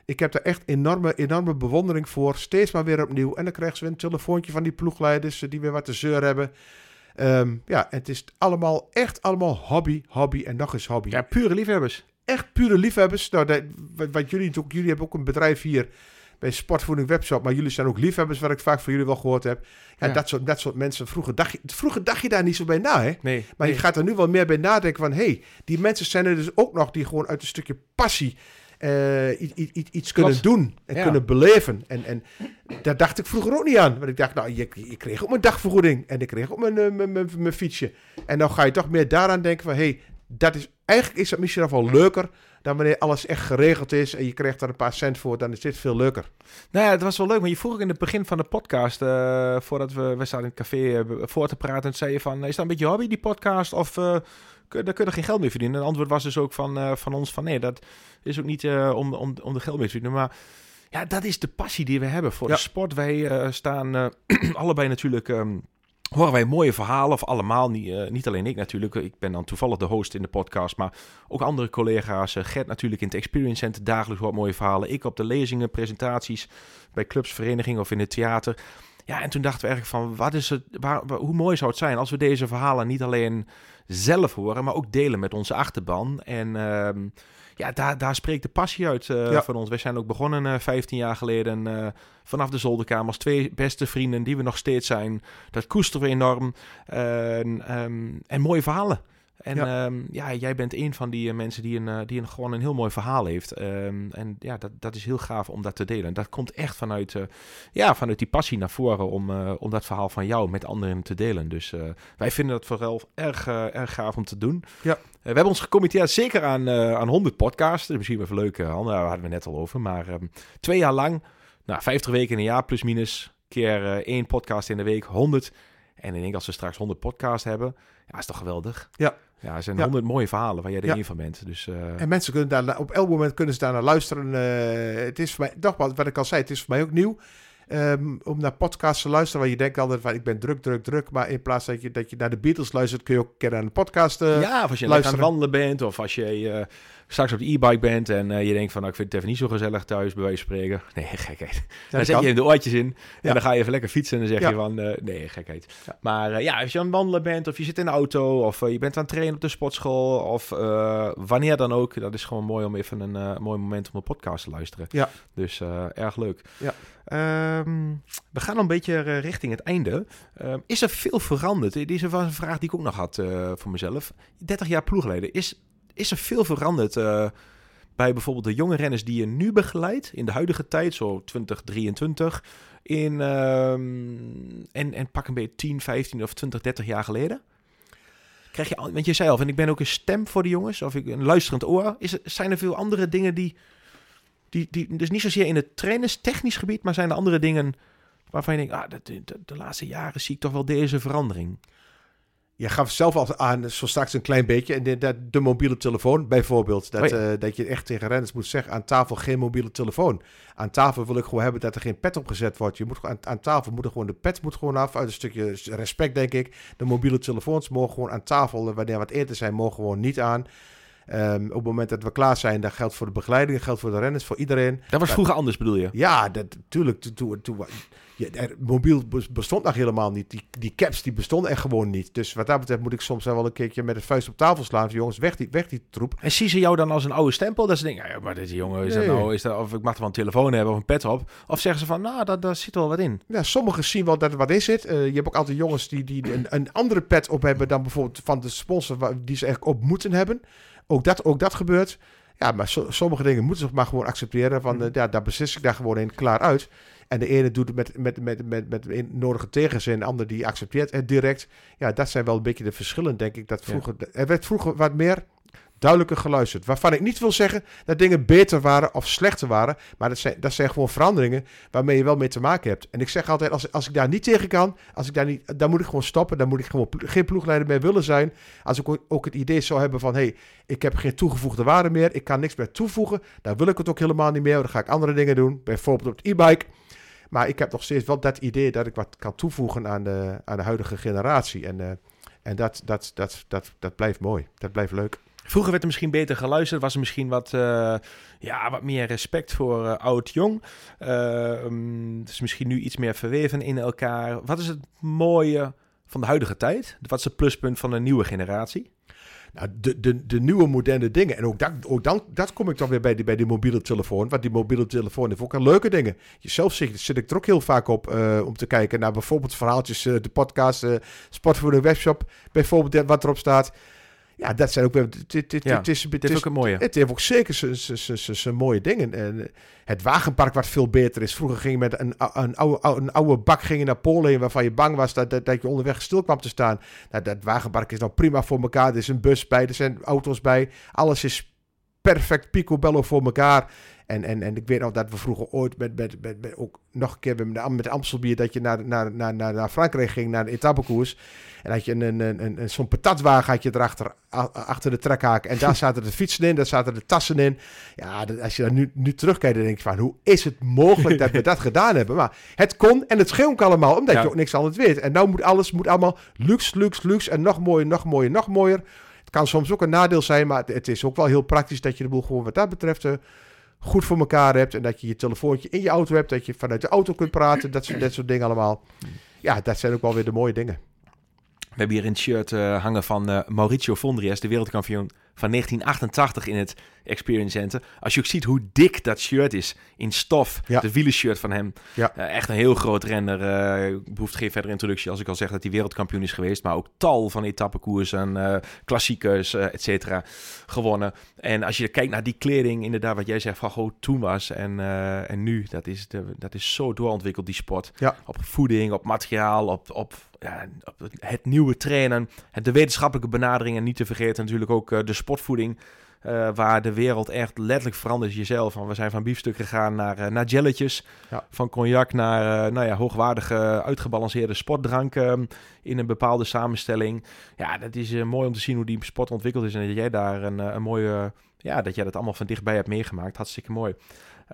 Ik heb daar echt enorme, enorme bewondering voor. Steeds maar weer opnieuw. En dan krijgen ze weer een telefoontje van die ploegleiders die weer wat te zeur hebben. Um, ja, het is allemaal echt allemaal hobby, hobby en nog eens hobby. Ja, pure liefhebbers. Echt pure liefhebbers. Nou, dat, wat jullie, jullie hebben ook een bedrijf hier bij Sportvoeding Webshop. Maar jullie zijn ook liefhebbers, wat ik vaak van jullie wel gehoord heb. Ja, Ja. Dat, soort, dat soort mensen. Vroeger dacht, je, vroeger dacht je daar niet zo bij na, hè? Nee, Maar nee. je gaat er nu wel meer bij nadenken van... hé, hey, die mensen zijn er dus ook nog die gewoon uit een stukje passie... eh, iets, iets, iets kunnen doen en Ja. kunnen beleven. En, en daar dacht ik vroeger ook niet aan. Want ik dacht, nou, je, je kreeg ook mijn dagvergoeding. En ik kreeg ook mijn, eh, mijn, mijn, mijn fietsje. En dan ga je toch meer daaraan denken van... hé, hey, dat is, eigenlijk is dat misschien nog wel leuker... dan wanneer alles echt geregeld is... en je krijgt daar een paar cent voor. Dan is dit veel leuker. Nou ja, het was wel leuk, maar je vroeg ook in het begin van de podcast, eh, voordat we, we zaten in het café eh, voor te praten, en zei je van, is dat een beetje hobby, die podcast, of eh, kun, daar kun je geen geld mee verdienen? En het antwoord was dus ook van, eh, van ons van, nee, dat is ook niet eh, om, om, om de geld mee te verdienen, maar ja, dat is de passie die we hebben voor Ja. de sport. Wij eh, staan eh, allebei natuurlijk... ehm, Horen wij mooie verhalen, of allemaal, niet, eh, niet alleen ik natuurlijk. Ik ben dan toevallig de host in de podcast, maar ook andere collega's. Eh, Gert natuurlijk in het Experience Center, dagelijks wat mooie verhalen. Ik op de lezingen, presentaties bij clubs, verenigingen of in het theater. Ja, en toen dachten we eigenlijk van, wat is het, waar- hoe mooi zou het zijn als we deze verhalen niet alleen zelf horen, maar ook delen met onze achterban. En ehm, ja, daar, daar spreekt de passie uit eh, Ja. van ons. Wij zijn ook begonnen eh 15 jaar geleden eh, vanaf de zolderkamer als twee beste vrienden die we nog steeds zijn. Dat koesteren we enorm. En, ehm, en mooie verhalen. En Ja. ja. ja, jij bent een van die eh, mensen die, een, eh, die een, gewoon een heel mooi verhaal heeft. Ehm, en ja, dat, dat is heel gaaf om dat te delen. En dat komt echt vanuit, eh, ja, vanuit die passie naar voren om, om dat verhaal van jou met anderen te delen. Dus wij vinden dat vooral erg, erg gaaf om te doen. Ja. We hebben ons gecommitteerd zeker aan, aan 100 podcasts. Dat is misschien wel even leuk, uh, daar hadden we net al over. Maar ehm, twee jaar lang, nou, 50 weken in een jaar plus minus, keer één podcast in de week, 100. En ik denk als we straks 100 podcasts hebben, ja, is toch geweldig. Ja. Ja, er zijn Ja. 100 mooie verhalen waar jij er Ja. één van bent. Dus eh, En mensen kunnen daar op elk moment kunnen ze daar naar luisteren. Eh, het is voor mij, nogmaals, wat ik al zei, het is voor mij ook nieuw. Ehm, om naar podcasts te luisteren, waar je denkt altijd van ik ben druk, druk, druk. Maar in plaats dat je, dat je naar de Beatles luistert, kun je ook een keer naar een podcast. eh, ja, of als je aan het wandelen bent, of als je eh, straks op de e-bike bent en eh, je denkt van, nou, ik vind het even niet zo gezellig thuis, bij wijze van spreken. Nee, gekheid. dan zet kan. je de oortjes in en Ja. dan ga je even lekker fietsen en dan zeg Ja. je van, nee, gekheid. Maar ja, als je aan het wandelen bent, of je zit in de auto, of je bent aan het trainen op de sportschool, of wanneer dan ook, dat is gewoon mooi om even een mooi moment om een podcast te luisteren. Ja. Dus erg leuk. Ja. Ehm, we gaan al een beetje eh, richting het einde. Ehm, is er veel veranderd? Dit is een vraag die ik ook nog had eh, voor mezelf. 30 jaar ploegleden. Is, is er veel veranderd eh, bij bijvoorbeeld de jonge renners die je nu begeleidt in de huidige tijd, zo 2023, in, ehm, en, en pak een beetje 10, 15 of 20, 30 jaar geleden? Krijg je, want je zei al, en ik ben ook een stem voor de jongens, of ik, een luisterend oor. Is zijn er veel andere dingen die, die, die, dus niet zozeer in het trainerstechnisch gebied, maar zijn er andere dingen waarvan je denkt, ah, de, de, de laatste jaren zie ik toch wel deze verandering. Je gaf zelf al aan, zo straks een klein beetje, en de, de, mobiele telefoon bijvoorbeeld. Dat, eh, dat je echt tegen renners moet zeggen, aan tafel geen mobiele telefoon. Aan tafel wil ik gewoon hebben dat er geen pet opgezet wordt. Je moet, aan, aan tafel moet er gewoon, de pet moet gewoon af, uit een stukje respect denk ik. De mobiele telefoons mogen gewoon aan tafel, wanneer wat eten zijn, mogen gewoon niet aan. Ehm, op het moment dat we klaar zijn, dat geldt voor de begeleiding, dat geldt voor de renners, voor iedereen. Dat was vroeger anders, bedoel je? Ja, dat. Toen, toen, toen, ja, er- mobiel bes- bestond nog helemaal niet. Die, die caps die bestonden echt gewoon niet. Dus wat dat betreft moet ik soms wel een keertje met de vuist op tafel slaan. Van, jongens, weg die, weg die troep. En zien ze jou dan als een oude stempel? Dat ze denken, ja, maar deze jongen, is dat nou, is dat, of ik mag er wel een telefoon hebben of een pet op. Of zeggen ze van, nou, daar, daar zit wel wat in. Ja, sommigen zien wel dat er wat in zit. Eh, je hebt ook altijd jongens die, die een, een andere pet op hebben dan bijvoorbeeld van de sponsor die ze eigenlijk op moeten hebben. Ook dat, ook dat gebeurt. Ja, maar so- sommige dingen moeten ze maar gewoon accepteren. Van, Mhm. eh, ja, daar beslis ik daar gewoon in, klaar uit. En de ene doet het met, met, met, met, met een nodige tegenzin, de ander die accepteert het direct. Ja, dat zijn wel een beetje de verschillen, denk ik. Dat Ja. vroeger, Er werd vroeger wat meer duidelijker geluisterd. Waarvan ik niet wil zeggen dat dingen beter waren of slechter waren. Maar dat zijn, dat zijn gewoon veranderingen waarmee je wel mee te maken hebt. En ik zeg altijd, als, als ik daar niet tegen kan, als ik daar niet, dan moet ik gewoon stoppen. Dan moet ik gewoon geen ploegleider meer willen zijn. Als ik ook, ook het idee zou hebben van, hé, hey, ik heb geen toegevoegde waarde meer. Ik kan niks meer toevoegen. Dan wil ik het ook helemaal niet meer. Dan ga ik andere dingen doen. Bijvoorbeeld op het e-bike. Maar ik heb nog steeds wel dat idee dat ik wat kan toevoegen aan de, aan de huidige generatie. En, eh, en dat, dat, dat, dat, dat blijft mooi. Dat blijft leuk. Vroeger werd er misschien beter geluisterd, was er misschien wat, eh, ja, wat meer respect voor eh, oud-jong. Eh, mm, het is misschien nu iets meer verweven in elkaar. Wat is het mooie van de huidige tijd? Wat is het pluspunt van de nieuwe generatie? Nou, de, de, de nieuwe moderne dingen. En ook, dat, ook dan dat kom ik toch weer bij die, bij die mobiele telefoon. Want die mobiele telefoon heeft ook al leuke dingen. Zelf zit, zit ik er ook heel vaak op om te kijken naar bijvoorbeeld verhaaltjes, de podcast, uh, Sportvoeding Webshop. Bijvoorbeeld wat erop staat. Ja, dat zijn ook weer. Het Ja, is, dit is ook een mooie. Het heeft ook zeker zijn mooie dingen. En het wagenpark wat veel beter is. Vroeger ging je met een, een, oude, een oude bak ging je naar Polen waarvan je bang was dat, dat, dat je onderweg stil kwam te staan. Nou, dat wagenpark is nou prima voor elkaar. Er is een bus bij, er zijn auto's bij. Alles is perfect picobello voor elkaar. En, en, en ik weet nog dat we vroeger ooit met, met, met, met ook nog een keer met, met Amstelbier... dat je naar, naar, naar, naar, naar Frankrijk ging, naar de etappekoers. En had je een, een, een, een, zo'n patatwagen had je erachter, achter de trekhaak. En daar zaten de fietsen in, daar zaten de tassen in. Ja, dat, als je daar nu, nu terugkijkt, dan denk je van... hoe is het mogelijk dat we dat gedaan hebben? Maar het kon en het scheelt ook allemaal, omdat ja. je ook niks anders weet. En nou moet alles moet allemaal luxe, luxe, luxe... en nog mooier, nog mooier, nog mooier. Het kan soms ook een nadeel zijn, maar het is ook wel heel praktisch... dat je de boel gewoon wat dat betreft... Uh, goed voor elkaar hebt. En dat je je telefoontje in je auto hebt. Dat je vanuit de auto kunt praten. Dat soort, dat soort dingen allemaal. Ja, dat zijn ook wel weer de mooie dingen. We hebben hier een shirt uh, hangen van uh, Mauricio Vondriès, de wereldkampioen van 1988 in het Experience Center. Als je ook ziet hoe dik dat shirt is in stof, ja. de wielershirt van hem. Ja. Uh, echt een heel groot renner. Uh, behoeft geen verdere introductie als ik al zeg dat hij wereldkampioen is geweest. Maar ook tal van etappekoersen, uh, klassiekers, et cetera, gewonnen. En als je kijkt naar die kleding, inderdaad wat jij zegt van hoe toen was en, en nu. Dat is, de, dat is zo doorontwikkeld, die sport. Ja. Op voeding, op materiaal, op, op, ja, op het nieuwe trainen. De wetenschappelijke benadering en niet te vergeten natuurlijk ook de sportvoeding. Uh, waar de wereld echt letterlijk verandert. Jezelf. Van, we zijn van biefstuk gegaan naar, uh, naar jelletjes. Ja. Van cognac naar uh, nou ja, hoogwaardige, uitgebalanceerde sportdranken in een bepaalde samenstelling. Ja, dat is mooi om te zien hoe die sport ontwikkeld is. En dat jij daar een, een mooie... Ja, dat jij dat allemaal van dichtbij hebt meegemaakt. Hartstikke mooi.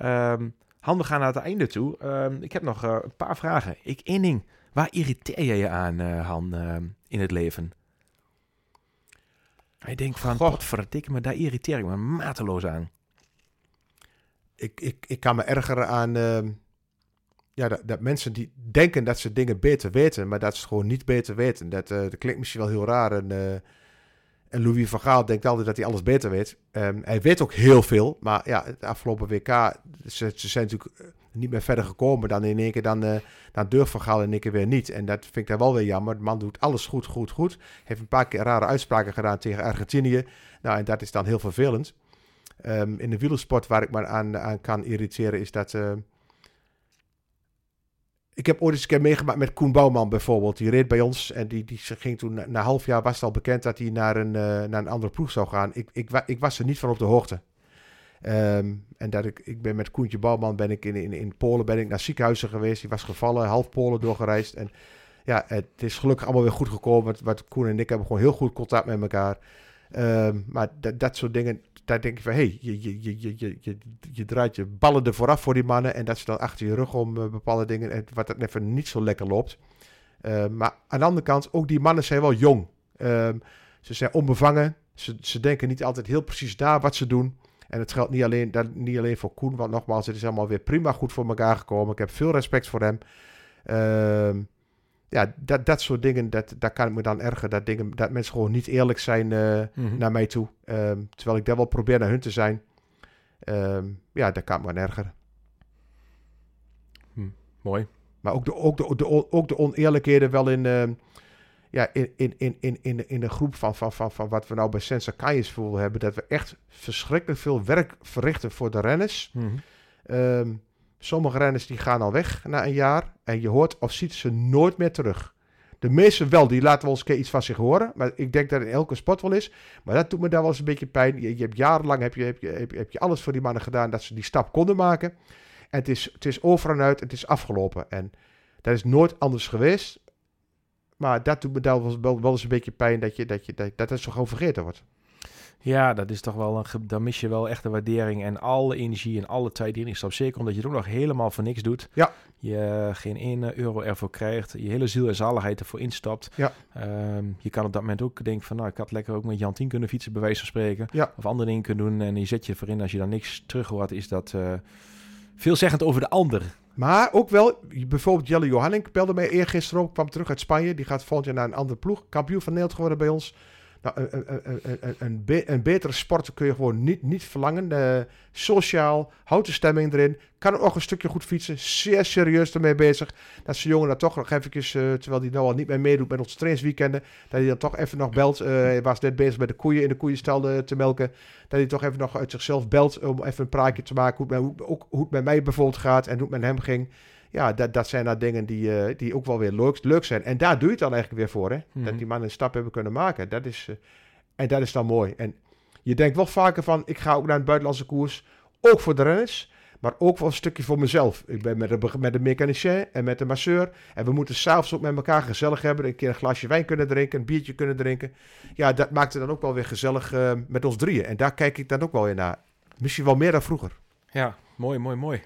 Um, Han, we gaan naar het einde toe. Um, ik heb nog een paar vragen. Ik, één ding. Waar irriteer je je aan, Han, in het leven? Hij denkt van, potverdikke me, daar irriteer ik me mateloos aan. Ik, ik, ik kan me ergeren aan uh, ja, dat, dat, mensen die denken dat ze dingen beter weten, maar dat ze gewoon niet beter weten. Dat, uh, dat klinkt misschien wel heel raar. En, uh, en Louis van Gaal denkt altijd dat hij alles beter weet. Um, hij weet ook heel veel, maar ja, het afgelopen WK, ze, ze zijn natuurlijk niet meer verder gekomen dan in één keer dan, uh, dan durft Van Gaal en één keer weer niet. En dat vind ik dan wel weer jammer. De man doet alles goed, goed, goed. Heeft een paar keer rare uitspraken gedaan tegen Argentinië. Nou, en dat is dan heel vervelend. Um, in de wielersport waar ik me aan, aan kan irriteren is dat... Uh, ik heb ooit eens een keer meegemaakt met Koen Bouwman bijvoorbeeld. Die reed bij ons en die, die ging toen, na, na half jaar was het al bekend dat hij naar een, uh, naar een andere ploeg zou gaan. Ik, ik, ik was er niet van op de hoogte. Um, en dat ik, ik ben met Koentje Bouwman ben ik in, in, in Polen ben ik naar ziekenhuizen geweest. Die was gevallen, half Polen doorgereisd. En ja, het is gelukkig allemaal weer goed gekomen. Wat Koen en ik hebben gewoon heel goed contact met elkaar. Um, maar dat, dat soort dingen, daar denk je van... hey, je, je, je, je, je, je draait je ballen er vooraf voor die mannen... en dat ze dan achter je rug om uh, bepaalde dingen... En wat dat even niet zo lekker loopt. Uh, maar aan de andere kant, ook die mannen zijn wel jong. Um, ze zijn onbevangen. Ze, ze denken niet altijd heel precies daar wat ze doen. En het geldt niet alleen, dat, niet alleen voor Koen, want nogmaals, het is allemaal weer prima goed voor elkaar gekomen. Ik heb veel respect voor hem. Uh, ja, dat, dat soort dingen, dat, daar kan ik me dan ergeren. Dat, dingen, dat mensen gewoon niet eerlijk zijn uh, mm-hmm. naar mij toe. Um, terwijl ik daar wel probeer naar hun te zijn. Um, ja, daar kan me aan ergeren. Hm, mooi. Maar ook de, ook, de, de, ook de oneerlijkheden wel in... Uh, ja, in, in, in, in, in, in een groep van, van, van, van wat we nou bij Sensa voor hebben, dat we echt verschrikkelijk veel werk verrichten voor de renners. Um, sommige renners die gaan al weg na een jaar en je hoort of ziet ze nooit meer terug. De meeste wel, die laten wel eens iets van zich horen. Maar ik denk dat in elke sport wel is. Maar dat doet me dan wel eens een beetje pijn. Je, je hebt jarenlang heb je, heb, je, heb, je, alles voor die mannen gedaan dat ze die stap konden maken. En het is, het is over en uit, het is afgelopen. En dat is nooit anders geweest. Maar dat doet me dan wel, wel, wel eens een beetje pijn dat je, dat, je, dat, dat het zo gewoon vergeten wordt. Ja, dat is toch wel een. Dan mis je wel echt de waardering en alle energie en alle tijd die erin stapt. Zeker omdat je het ook nog helemaal voor niks doet. Ja. Je geen 1 euro ervoor krijgt. Je hele ziel en zaligheid ervoor instapt. Ja. Um, je kan op dat moment ook denken van, nou, ik had lekker ook met Jan 10 kunnen fietsen, bij wijze van spreken. Ja. Of andere dingen kunnen doen. En je zet je voorin. Als je dan niks terug hoort, is dat uh, veelzeggend over de ander. Maar ook wel, bijvoorbeeld Jelle Johannink belde mij eergisteren op, kwam terug uit Spanje. Die gaat volgend jaar naar een andere ploeg. Kampioen van Nederland geworden bij ons. Nou, een, een, een, een, een, be- een betere sport kun je gewoon niet, niet verlangen. Eh, sociaal, houdt de stemming erin. Kan ook een stukje goed fietsen. Zeer serieus ermee bezig. Dat zijn jongen dat toch nog eventjes, eh, terwijl hij nou al niet meer meedoet met onze trainingsweekenden, dat hij dan toch even nog belt. Eh, hij was net bezig met de koeien in de koeienstal te melken. Dat hij toch even nog uit zichzelf belt om even een praatje te maken. Hoe het, met, hoe het met mij bijvoorbeeld gaat en hoe het met hem ging. Ja, dat, dat zijn nou dingen die, eh, die ook wel weer leuk, leuk zijn. En daar doe je het dan eigenlijk weer voor. Hè? Mhm. Dat die mannen een stap hebben kunnen maken. Dat is, eh, en dat is dan mooi. En je denkt wel vaker van, ik ga ook naar een buitenlandse koers. Ook voor de renners. Maar ook wel een stukje voor mezelf. Ik ben met de, met de mechanicien en met de masseur. En we moeten s'avonds ook met elkaar gezellig hebben. Een keer een glasje wijn kunnen drinken, een biertje kunnen drinken. Ja, dat maakt het dan ook wel weer gezellig eh, met ons drieën. En daar kijk ik dan ook wel weer naar. Misschien wel meer dan vroeger. Ja, mooi, mooi, mooi.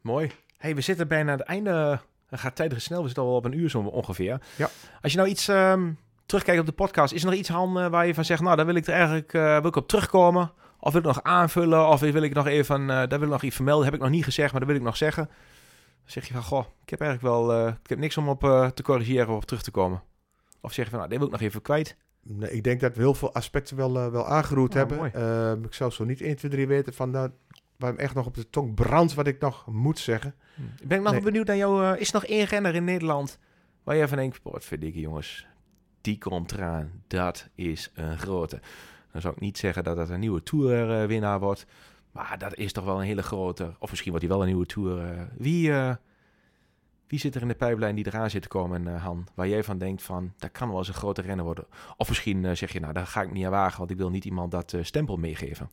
Mooi. Hey, we zitten bijna aan het einde. Het gaat tijdig snel, we zitten al op een uur zo ongeveer. Ja. Als je nou iets ehm, terugkijkt op de podcast, is er nog iets, Han, eh, waar je van zegt, nou, daar wil ik er eigenlijk uh, wil ik op terugkomen? Of wil ik nog aanvullen? Of wil ik nog even, uh, daar wil ik nog iets vermelden? Heb ik nog niet gezegd, maar dat wil ik nog zeggen. Dan zeg je van, goh, ik heb eigenlijk wel, uh, ik heb niks om op uh, te corrigeren of op terug te komen. Of zeg je van, nou, dit wil ik nog even kwijt. Nee, ik denk dat we heel veel aspecten wel, wel aangeroerd Oh, hebben. Uh, ik zou zo niet 1, 2, 3 weten van nou, waar hem echt nog op de tong brandt wat ik nog moet zeggen. Ik ben nog nee. benieuwd naar jou. Uh, is er nog één renner in Nederland waar je van denkt, wat verdikke jongens, die komt eraan. Dat is een grote. Dan zou ik niet zeggen dat dat een nieuwe Tour-winnaar wordt. Maar dat is toch wel een hele grote. Of misschien wordt hij wel een nieuwe Tour. Uh, wie, uh, wie zit er in de pijplijn die eraan zit te komen, uh, Han? Waar jij van denkt van, dat kan wel eens een grote renner worden. Of misschien zeg je, nou, daar ga ik niet aan wagen. Want ik wil niet iemand dat stempel meegeven.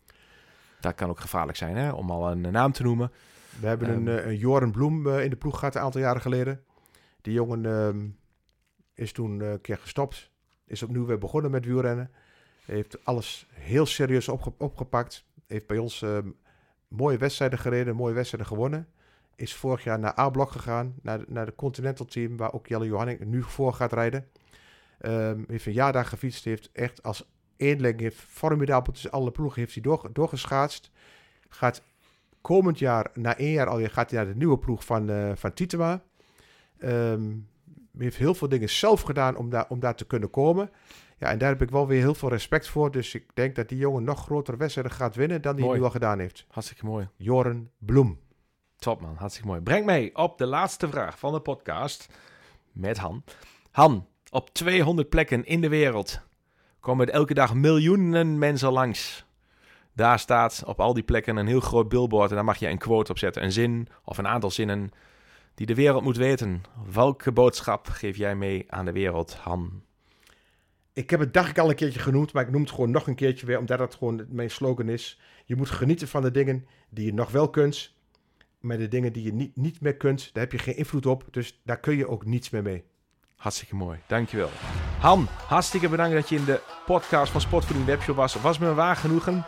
Dat kan ook gevaarlijk zijn, hè? om al een naam te noemen. We hebben um, een, een Joren Bloem in de ploeg gehad een aantal jaren geleden. Die jongen um, is toen een keer gestopt. Is opnieuw weer begonnen met wielrennen. Heeft alles heel serieus opge opgepakt. Heeft bij ons uh, mooie wedstrijden gereden, mooie wedstrijden gewonnen. Is vorig jaar naar A-blok gegaan, naar de, naar de Continental Team, waar ook Jelle Johanning nu voor gaat rijden. Um, heeft een jaar daar gefietst, heeft echt als eenling, heeft formidabel tussen alle ploegen, heeft hij door, doorgeschaatst. Gaat komend jaar, na één jaar alweer, gaat hij naar de nieuwe ploeg van, uh, van Titema. Um, heeft heel veel dingen zelf gedaan om daar, om daar te kunnen komen. Ja, en daar heb ik wel weer heel veel respect voor. Dus ik denk dat die jongen nog grotere wedstrijden gaat winnen dan die mooi. nu al gedaan heeft. Hartstikke mooi. Joren Bloem. Top man, hartstikke mooi. Breng mee op de laatste vraag van de podcast met Han. Han, op 200 plekken in de wereld komen elke dag miljoenen mensen langs. Daar staat op al die plekken een heel groot billboard en daar mag je een quote op zetten. Een zin of een aantal zinnen die de wereld moet weten. Welke boodschap geef jij mee aan de wereld, Han? Ik heb het dacht ik al een keertje genoemd, maar ik noem het gewoon nog een keertje weer, omdat dat gewoon mijn slogan is. Je moet genieten van de dingen die je nog wel kunt, maar de dingen die je niet, niet meer kunt, daar heb je geen invloed op, dus daar kun je ook niets meer mee. Hartstikke mooi, dankjewel. Han, hartstikke bedankt dat je in de podcast van Sportvoeding Webshop was. Was me waar genoegen.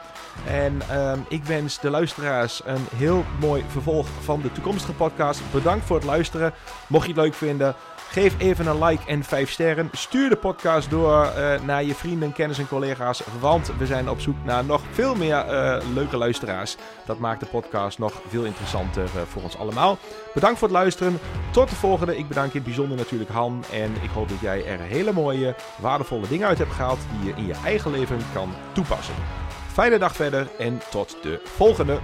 En um, ik wens de luisteraars een heel mooi vervolg van de toekomstige podcast. Bedankt voor het luisteren. Mocht je het leuk vinden, geef even een like en 5 sterren. Stuur de podcast door uh, naar je vrienden, kennis en collega's. Want we zijn op zoek naar nog veel meer uh, leuke luisteraars. Dat maakt de podcast nog veel interessanter uh, voor ons allemaal. Bedankt voor het luisteren. Tot de volgende. Ik bedank in het bijzonder natuurlijk Han. En ik hoop dat jij er hele mooie, waardevolle dingen uit hebt gehaald die je in je eigen leven kan toepassen. Fijne dag verder en tot de volgende.